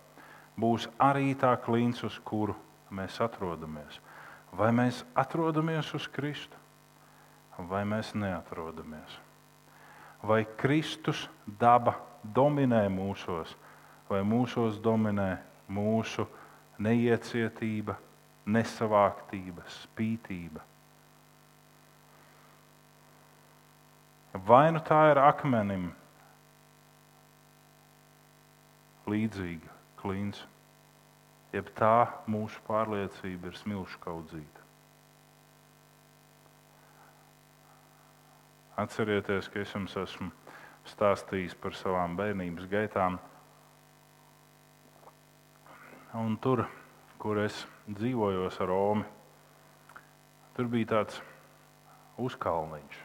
būs arī tā klīns, uz kuru mēs atrodamies. Vai mēs atrodamies uz Kristu, vai mēs neatrodamies? Vai Kristus daba dominē mūsos, vai mūsos dominē mūsu neiecietība, nesavāktība, spītība. Vai nu tā ir akmenim līdzīga klīns, jeb tā mūsu pārliecība ir smilšu kaudzīta. Atcerieties, ka es jums esmu stāstījis par savām bērnības gaitām. Un tur, kur es dzīvoju ar Romu, tur bija tāds uzkalniņš.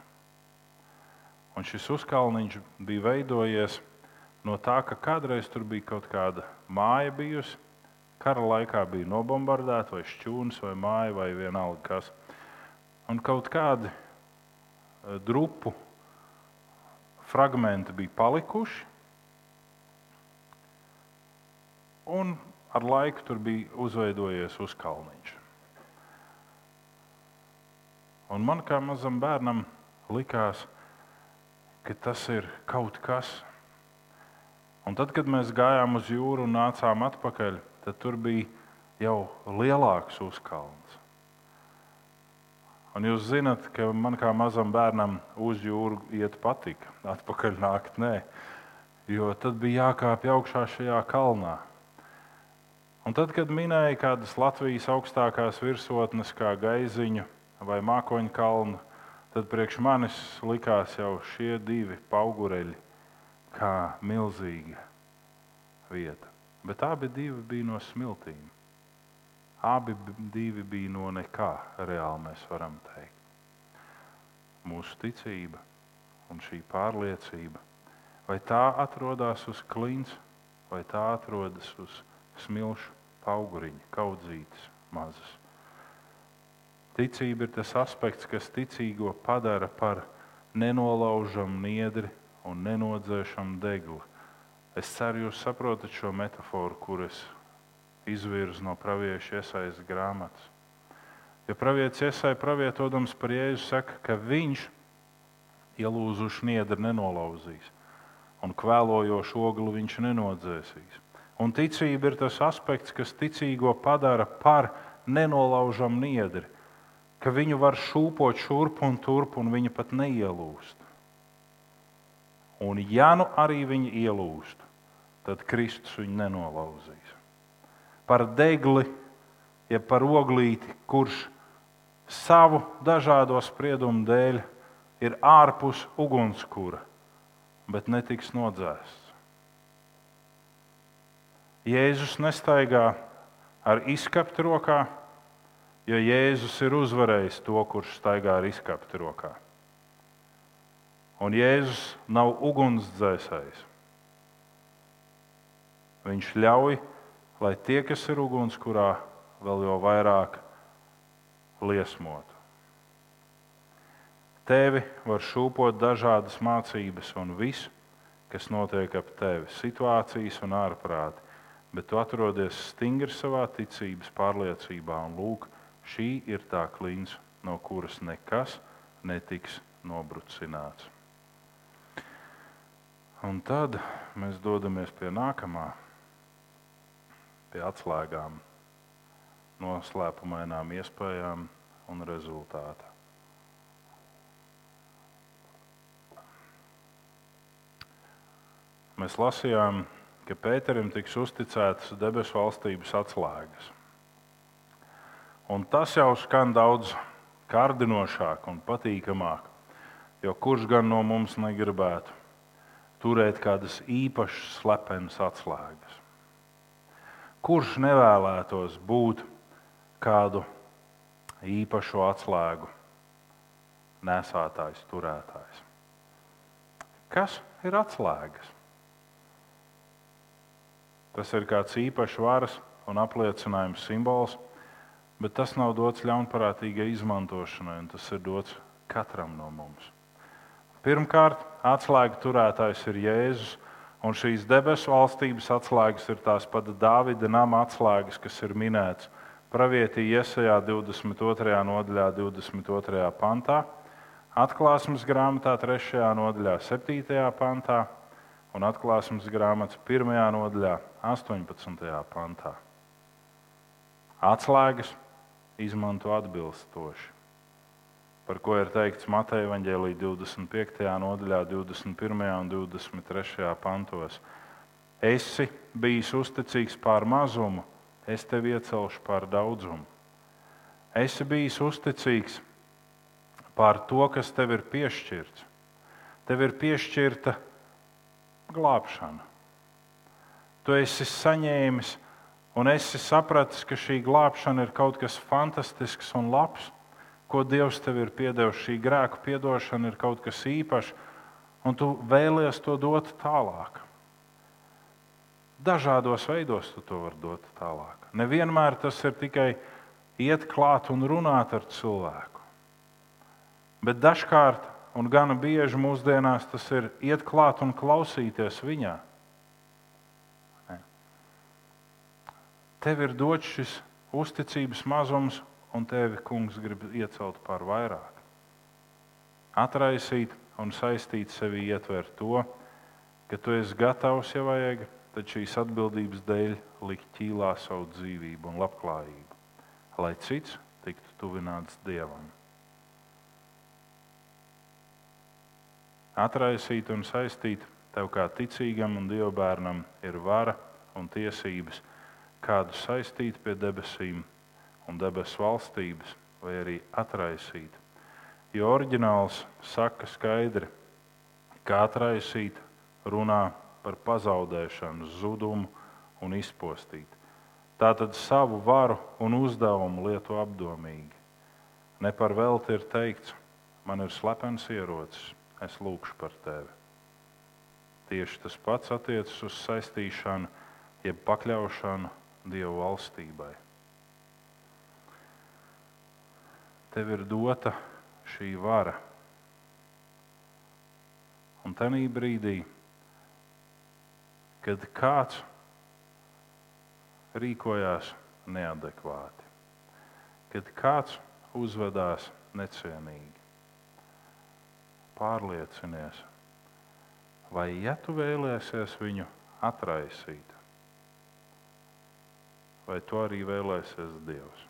Un šis uzkalniņš bija veidojies no tā, ka kādreiz tur bija kaut kāda māja bijusi. Kara laikā bija nobombardēta, vai šķūnis, vai māja, vai vienalga kas. Un kaut kādi eh, drupu fragmenti bija palikuši. Un ar laiku tur bija uzveidojies uzkalniņš. Un man kā mazam bērnam likās, ka tas ir kaut kas. Un tad, kad mēs gājām uz jūru un nācām atpakaļ, tad tur bija jau lielāks uzkalns. Un jūs zināt, ka man kā mazam bērnam uz jūru iet patika, atpakaļ nākt nē, jo tad bija jākāpj augšā šajā kalnā. Un tad, kad minēja kādas Latvijas augstākās virsotnes, kā gaiziņu, vai mākoņu kalnu, tad priekš manis likās jau šie divi paugureļi kā milzīga vieta. Bet abi bija no smiltīm. Abi bija no nekā, reāli mēs varam teikt. Mūsu ticība un šī pārliecība, vai tā atrodas uz klints, vai tā atrodas uz smilšu auguriņa, kaudzītas mazas. Ticība ir tas aspekts, kas ticīgo padara par nenolaužamu niedri un nenodzēšamu degli. Es ceru, jūs saprotat šo metaforu, kuras izvirzu no pravieša iesaistas grāmatas. Ja pravietis iesaistīja pravietodams par Jēzu, saka, ka viņš ielūzušu niedri nenolauzīs, un kvēlojošu ogli viņš nenodzēsīs. Un ticība ir tas aspekts, kas ticīgo padara par nenolaužamu niedri ka viņu var šūpot šurp un turp, un viņa pat neielūst. Un, ja nu arī viņi ielūst, tad Kristus viņu nenolauzīs. Par degli, ja par oglīti, kurš savu dažādo spriedumu dēļ ir ārpus ugunskura, bet netiks nodzēsts. Jēzus nestaigā ar izskaptu rokā, jo Jēzus ir uzvarējis to, kurš staigā ar izkapti rokā. Un Jēzus nav ugunsdzēsējs. Viņš ļauj, lai tie, kas ir ugunskurā, vēl jau vairāk liesmotu. Tevi var šūpot dažādas mācības un viss, kas notiek ap tevi, situācijas un ārprāti, bet tu atrodies stingri savā ticības pārliecībā un lūk, Šī ir tā klīns, no kuras nekas netiks nobrucināts. Un tad mēs dodamies pie nākamā, pie atslēgām, noslēpumainām iespējām un rezultātā. Mēs lasījām, ka Pēterim tiks uzticētas debesu valstības atslēgas. Un tas jau skan daudz kārdinošāk un patīkamāk. Jo kurš gan no mums negribētu turēt kādas īpašas, slepenas atslēgas? Kurš nevēlētos būt kādu īpašu atslēgu nesātājs, turētājs? Kas ir atslēgas? Tas ir kāds īpašs varas un apliecinājums simbols Bet tas nav dots ļaunprātīgai izmantošanai, un tas ir dots katram no mums. Pirmkārt, atslēga turētājs ir Jēzus, un šīs debesu valstības atslēgas ir tās pat Dāvida nama atslēgas, kas ir minētas pravietī Iesajā 22. nodaļā, 22. pantā, atklāsmes grāmatā 3. nodaļā, 7. pantā un atklāsmes grāmatas 1. nodaļā, 18. pantā. Atslēgas izmanto atbilstoši. Par ko ir teikts Mateja Vāģēlī 25. nodaļā, 21. un 23. pantos. Esi bijis uzticīgs pār mazumu, es tevi iecelšu pār daudzumu. Esi bijis uzticīgs pār to, kas tev ir piešķirts. Tev ir piešķirta glābšana. Tu esi saņēmis un esi sapratis, ka šī glābšana ir kaut kas fantastisks un labs, ko Dievs tev ir piedevis. Šī grēku piedošana ir kaut kas īpašs, un tu vēlies to dot tālāk. Dažādos veidos tu to vari dot tālāk. Nevienmēr tas ir tikai iet klāt un runāt ar cilvēku. Bet dažkārt, un gana bieži mūsdienās, tas ir iet klāt un klausīties viņā. Tev ir dots šis uzticības mazums, un tevi kungs grib iecelt par vairāk. Atraisīt un saistīt sevi ietver to, ka tu esi gatavs, ja vajag, tad šīs atbildības dēļ likt ķīlā savu dzīvību un labklājību, lai cits tiktu tuvināts Dievam. Atraisīt un saistīt tev kā ticīgam un dievbijam ir vara un tiesības, kādu saistīt pie debesīm un debesu valstības, vai arī atraisīt Jo oriģināls saka skaidri, ka atraisīt runā par pazaudēšanu, zudumu un izpostīt. Tātad savu varu un uzdevumu lieto apdomīgi. Ne par velti ir teikts, man ir slepens ierocis, es lūgšu par tevi. Tieši tas pats attiecas uz saistīšanu, jeb pakļaušanu Dieva valstībai. Tev ir dota šī vara. Un tajā brīdī, kad kāds rīkojās neadekvāti, kad kāds uzvedās necienīgi, pārliecinies, vai ja tu vēlēsies viņu atraisīt, vai tu arī vēlēsies Dievs.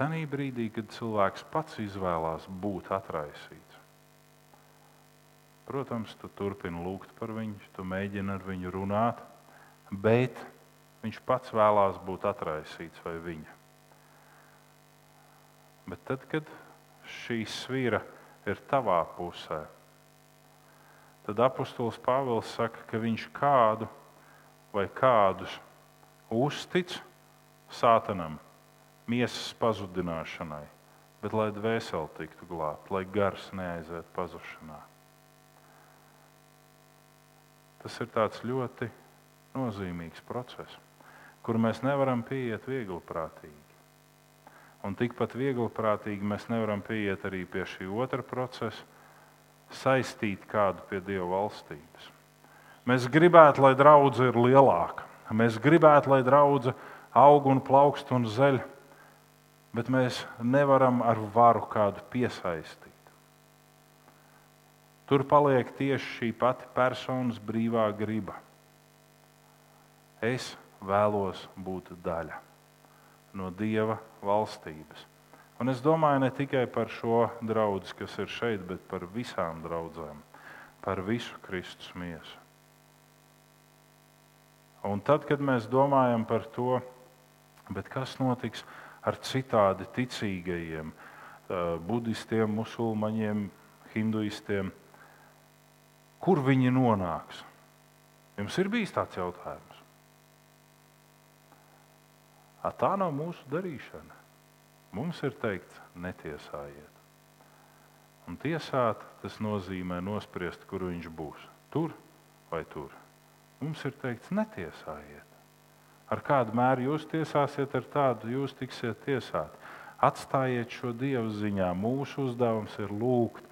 Tanī brīdī, kad cilvēks pats izvēlās būt atraisīts, protams, tu turpini lūgt par viņu, tu mēģini ar viņu runāt, bet viņš pats vēlās būt atraisīts vai viņa. Bet tad, kad šī svira ir tavā pusē, tad apustulis Pāvils saka, ka viņš kādu vai kādus uztic sātanam miesas pazudināšanai, bet lai dvēseli tiktu glābta, lai gars neaizietu pazušanā. Tas ir ļoti nozīmīgs process, kur mēs nevaram pieiet viegli prātīgi. Un tikpat viegli prātīgi mēs nevaram pieiet arī pie šī otra procesa, saistīt kādu pie Dieva valstības. Mēs gribētu, lai draudzene ir lielāka. Mēs gribētu, lai draudzene aug un plaukst un zeļ bet mēs nevaram ar varu kādu piesaistīt. Tur paliek tieši šī pati personas brīvā griba. Es vēlos būt daļa no Dieva valstības. Un es domāju ne tikai par šo draugu, kas ir šeit, bet par visām draudzēm, par visu Kristus miesu. Un tad, kad mēs domājam par to, kas notiks, ar citādi ticīgajiem, budistiem, musulmaņiem, hinduistiem. Kur viņi nonāks? Jums ir bijis tāds jautājums. A, tā nav mūsu darīšana. Mums ir teikts, netiesājiet. Un tiesāt tas nozīmē nospriest, kur viņš būs. Tur vai tur. Mums ir teikts, netiesājiet. Ar kādu mēru jūs tiesāsiet, ar tādu jūs tiksiet tiesāti. Atstājiet šo dievu ziņā. Mūsu uzdevums ir lūgt,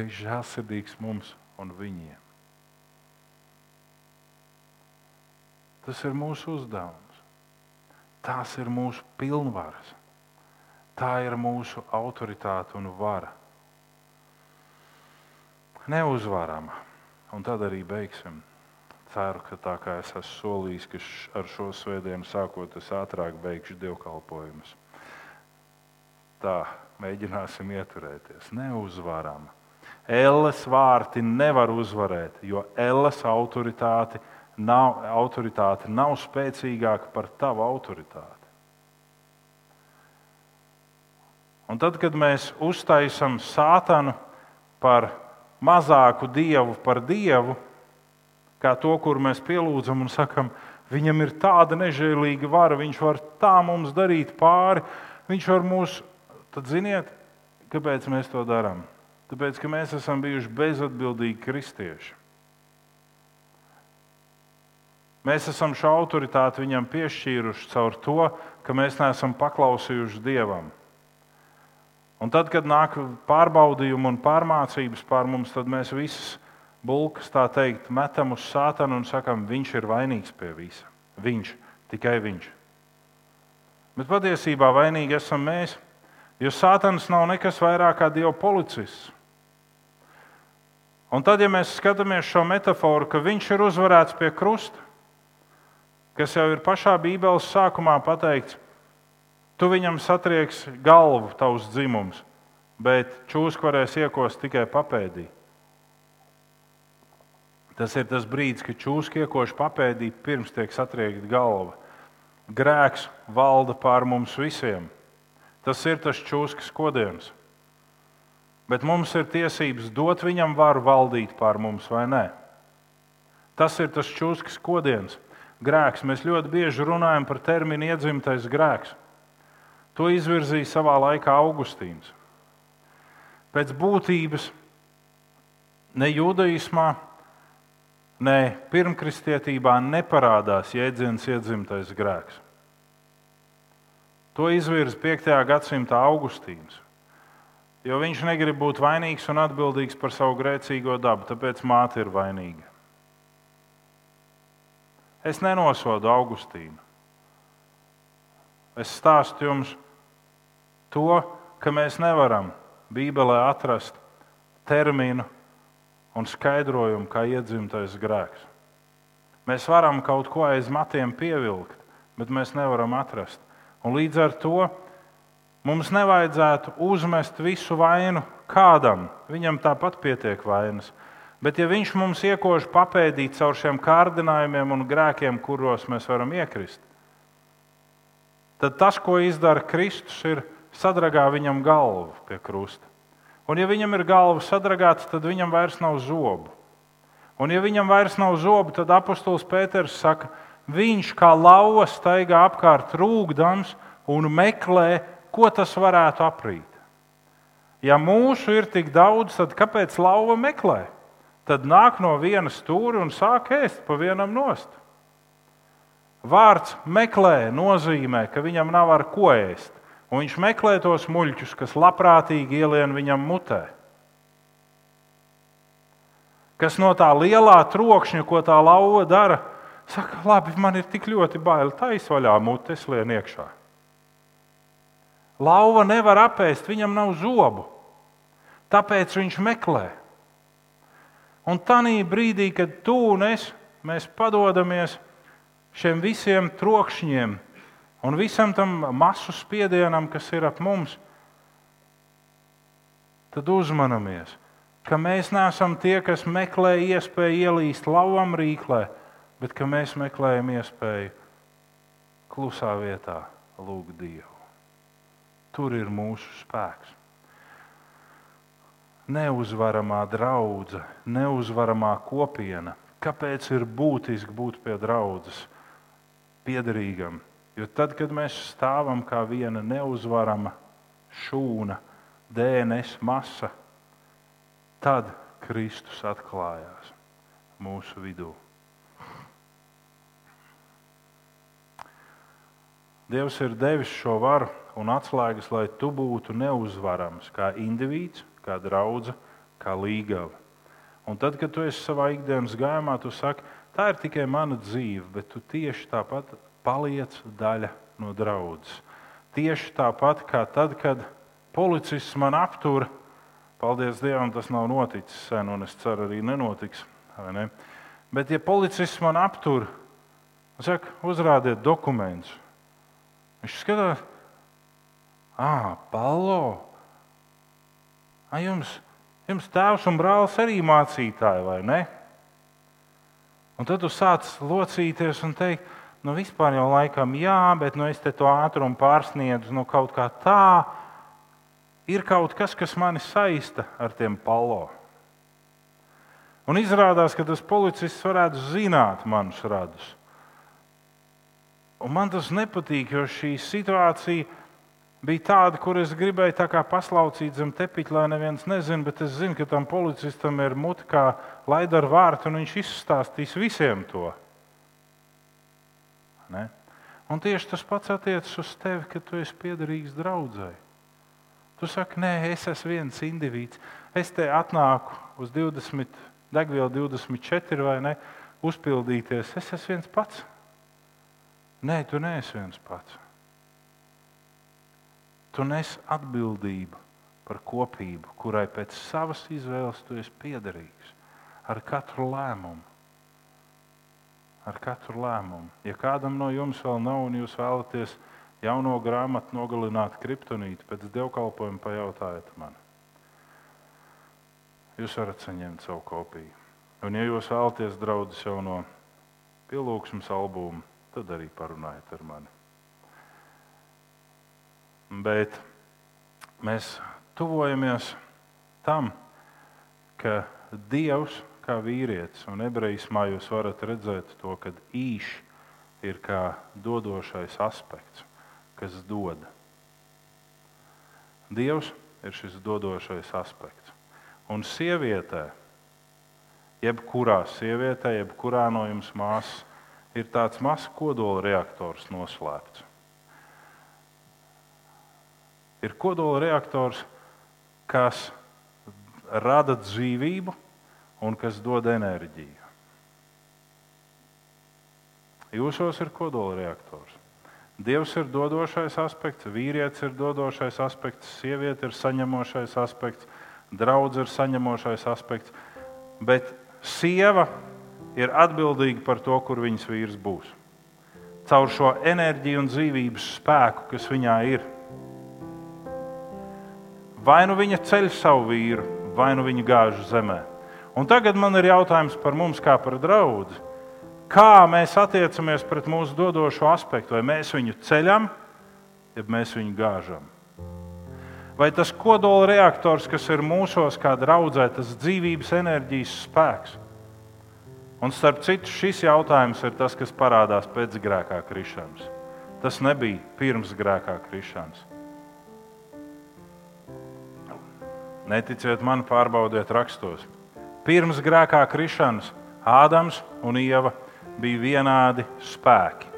ej žēlsirdīgs mums un viņiem. Tas ir mūsu uzdevums. Tās ir mūsu pilnvaras. Tā ir mūsu autoritāte un vara. Neuzvarama. Un tad arī beigsim ceru, ka tā kā es esmu solījis, ka ar šo svētdienu sākot, es ātrāk beigšu dievkalpojumus. Tā, mēģināsim ieturēties. Neuzvaram. Elles vārti nevar uzvarēt, jo Elles autoritāte nav, autoritāte nav spēcīgāka par tavu autoritāti. Un tad, kad mēs uztaisām sātanu par mazāku dievu par dievu, kā to, kur mēs pielūdzam un sakam, viņam ir tāda nežēlīga vara, viņš var tā mums darīt pāri, viņš var mūs, tad ziniet, kāpēc mēs to darām? Tāpēc, ka mēs esam bijuši bezatbildīgi kristieši. Mēs esam šo autoritāti viņam piešķīruši caur to, ka mēs neesam paklausījuši Dievam. Un tad, kad nāk pārbaudījumi un pārmācības pār mums, tad mēs visas bulkas, tā teikt, metam uz sātanu un sakam, viņš ir vainīgs pie visa. Viņš, tikai viņš. Bet patiesībā vainīgi esam mēs, jo sātans nav nekas vairāk kā Dieva policists. Un tad, ja mēs skatāmies šo metaforu, ka viņš ir uzvarēts pie krusta, kas jau ir pašā Bībeles sākumā pateikts, tu viņam satrieks galvu, tavs dzimums, bet čūska varēs iekost tikai papēdī. Tas ir tas brīdis, kad čūska iekož papēdī, pirms tiek satriekta galva. Grēks valda pār mums visiem. Tas ir tas čūskas kodiens bet mums ir tiesības dot viņam varu valdīt pār mums vai nē. Tas ir tas čūskas kodiens, grēks. Mēs ļoti bieži runājam par terminu iedzimtais grēks. To izvirzīja savā laikā Augustīns. Pēc būtības ne judaismā, ne pirmkristietībā neparādās jēdziens iedzimtais grēks. To izvirza 5. gadsimta Augustīns. Jo viņš negrib būt vainīgs un atbildīgs par savu grēcīgo dabu, tāpēc māte ir vainīga. Es nenosodu Augustīnu. Es stāstu jums to, ka mēs nevaram Bībelē atrast terminu un skaidrojumu, kā iedzimtais grēks. Mēs varam kaut ko aiz matiem pievilkt, bet mēs nevaram atrast. Un līdz ar to Mums nevajadzētu uzmest visu vainu kādam. Viņam tāpat pietiek vainas. Bet, ja viņš mums iekož papēdīt caur šiem kārdinājumiem un grēkiem, kuros mēs varam iekrist, tad tas, ko izdara Kristus, ir sadragā viņam galvu pie krusta. Un, ja viņam ir galva sadragāta, tad viņam vairs nav zobu. Un, ja viņam vairs nav zobu, tad apustulis Pēters saka, viņš kā lauva staigā apkārt rūkdams un meklē ko tas varētu aprīt. Ja mūsu ir tik daudz, tad kāpēc lauva meklē? Tad nāk no vienas stūra un sāk ēst pa vienam nost. Vārds meklē nozīmē, ka viņam nav ar ko ēst, un viņš meklē tos muļķus, kas labprātīgi ielien viņam mutē. Kas no tā lielā trokšņa, ko tā lauva dara, saka, labi, man ir tik ļoti bail, taisvaļā mutes lien iekšā. Lauva nevar apēst, viņam nav zobu. Tāpēc viņš meklē. Un tajā brīdī, kad tu un es padodamies šiem visiem trokšņiem un visam tam masu spiedienam, kas ir ap mums, tad uzmanamies, ka mēs neesam tie, kas meklē iespēju ielīst lauvam rīklē, bet ka mēs meklējam iespēju klusā vietā lūgt Dievu. Tur ir mūsu spēks. Neuzvaramā draudzene, neuzvaramā kopiena. Kāpēc ir būtiski būt pie draudzes, piederīgam? Jo tad, kad mēs stāvam kā viena neuzvarama šūna, DNS masa, tad Kristus atklājās mūsu vidū. Dievs ir devis šo varu un atslēgas, lai tu būtu neuzvarams kā indivīds, kā draugs, kā līgava. Un tad, kad tu esi savā ikdienas gājumā, tu saki, tā ir tikai mana dzīve, bet tu tieši tāpat paliec daļa no draudzes. Tieši tāpat kā tad, kad policists man aptur, paldies Dievam, tas nav noticis sen, un es ceru, arī nenotiks. Ne? Bet, ja policists man aptur, saka, uzrādiet dokumentus, Viņš skatās, ah, Palo. A, jums, jums tēvs un brālis arī mācītāji, vai ne? Un tad tu sāc locīties un teikt, nu vispār jau laikam jā, bet nu, es to ātrumu pārsniedzu nu, kaut kā tā. Ir kaut kas, kas mani saista ar tiem palo. Un izrādās, ka tas policists varētu zināt manus radus. Un man tas nepatīk, jo šī situācija bija tāda, kur es gribēju tā kā paslaucīt zem tepiņa, lai neviens nezina, bet es zinu, ka tam policistam ir muti kā laida ar vārtu, un viņš izstāstīs visiem to. Ne? Un tieši tas pats attiecas uz tevi, ka tu esi piederīgs draudzēji. Tu saki, nē, es esmu viens indivīds. Es te atnāku uz 20, degvielu 24 vai ne, uzpildīties. Es esmu viens pats. Nē, tu neesi viens pats. Tu nes atbildību par kopību, kurai pēc savas izvēles tu esi piederīgs ar katru lēmumu. Ar katru lēmumu. Ja kādam no jums vēl nav un jūs vēlaties jauno grāmatu nogalināt kriptonīti, pēc dievkalpojuma pajautājiet man. Jūs varat saņemt savu kopiju. Un, ja jūs vēlaties draudzes jauno pielūgsmes albumu, tad arī parunājiet ar mani. Bet mēs tuvojamies tam, ka Dievs, kā vīrietis, un ebrejiskā jūs varat redzēt to, ka īš ir kā dodošais aspekts, kas dod. Dievs ir šis dodošais aspekts. Un sievietē, jebkurā sievietē, jebkurā no jums māsas, ir tāds mazs kodola reaktors noslēpts ir kodola reaktors, kas rada dzīvību un kas dod enerģiju. Jūsos ir kodola reaktors. Dievs ir dodošais aspekts, vīrietis ir dodošais aspekts, sieviete ir saņemošais aspekts, draugs ir saņemošais aspekts, bet sieva ir atbildīga par to, kur viņas vīrs būs. Caur šo enerģiju un dzīvības spēku, kas viņā ir, Vai nu viņa ceļ savu vīru, vai nu viņa gāž zemē. Un tagad man ir jautājums par mums, kā par draugu. Kā mēs attiecamies pret mūsu dodošo aspektu? Vai mēs viņu ceļam, ja mēs viņu gāžam? Vai tas kodola reaktors, kas ir mūsos, kā draudzē, tas dzīvības enerģijas spēks? Un starp citu, šis jautājums ir tas, kas parādās pēc grēkā krišanas. Tas nebija pirms grēkā krišanas. Neticiet man, pārbaudiet rakstos. Pirms grēkā krišanas Ādams un Ieva bija vienādi spēki.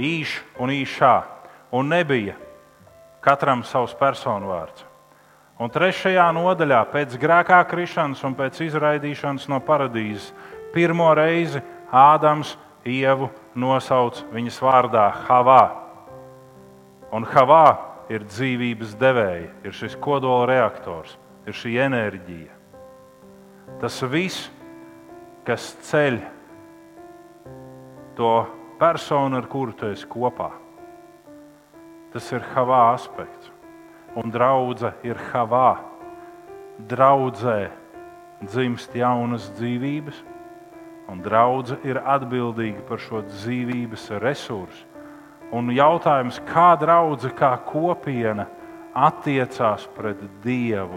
Īš un īšā, un nebija katram savs personu vārds. Un trešajā nodaļā, pēc grēkā krišanas un pēc izraidīšanas no paradīzes, pirmo reizi Ādams Ievu nosauc viņas vārdā Havā. Un Havā ir dzīvības devēja, ir šis kodola reaktors, ir šī enerģija. Tas viss, kas ceļ to personu, ar kuru tu esi kopā, tas ir havā aspekts. Un draudzene ir havā. Draudzē dzimst jaunas dzīvības, un draudzene ir atbildīga par šo dzīvības resursu Un jautājums, kā draudzene, kā kopiena attiecās pret Dievu?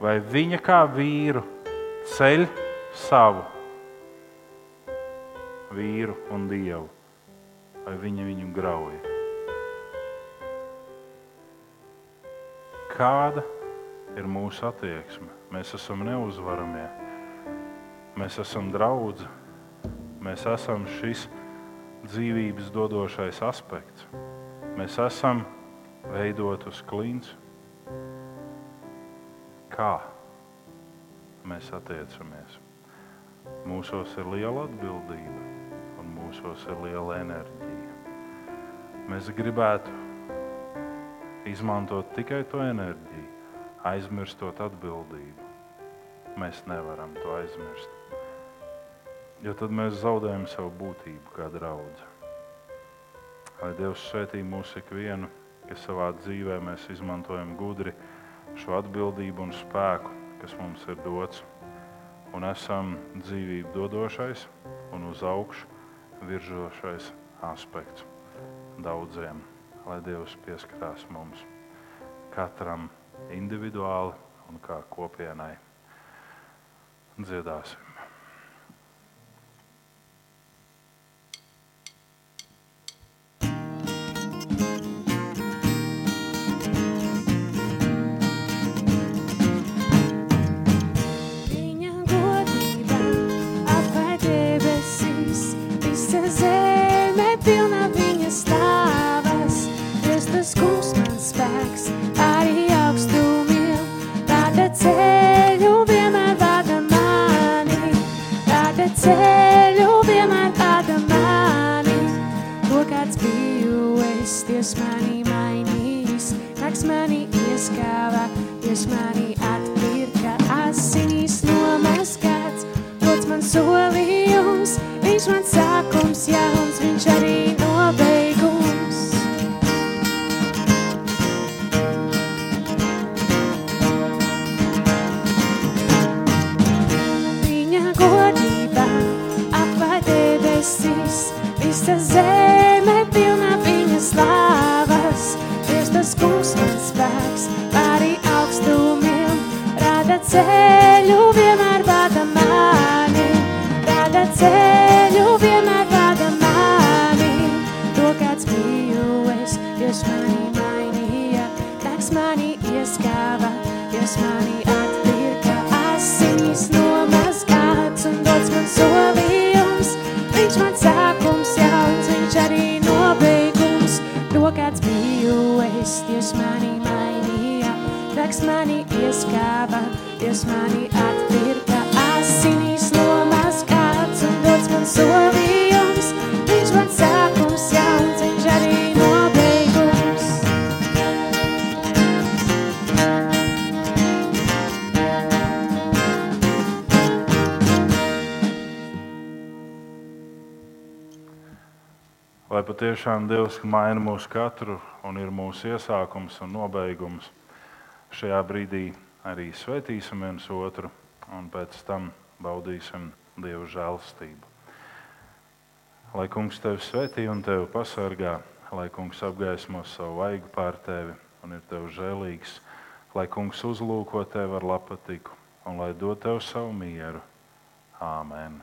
Vai viņa kā vīru ceļ savu vīru un dievu, vai viņa viņu grauja? Kāda ir mūsu attieksme? Mēs esam neuzvaramie, mēs esam draugi Mēs esam šis dzīvības dodošais aspekts. Mēs esam veidot uz klints. Kā mēs attiecamies? Mūsos ir liela atbildība un mūsos ir liela enerģija. Mēs gribētu izmantot tikai to enerģiju, aizmirstot atbildību. Mēs nevaram to aizmirst jo tad mēs zaudējam savu būtību kā draugi. Lai Dievs svētī mūsu ikvienu, ka savā dzīvē mēs izmantojam gudri šo atbildību un spēku, kas mums ir dots, un esam dzīvību dodošais un uz augšu virzošais aspekts daudziem. Lai Dievs pieskarās mums katram individuāli un kā kopienai. Dziedāsim! Lai patiešām Dievs maina mūsu katru un ir mūsu iesākums un nobeigums, šajā brīdī arī svētīsim viens otru un pēc tam baudīsim Dieva žēlstību. Lai Kungs tevi svētī un tevi pasargā, lai Kungs apgaismo savu vaigu pār tevi un ir tev žēlīgs, lai Kungs uzlūko tevi ar lapatiku un lai dod tev savu mieru. Āmen!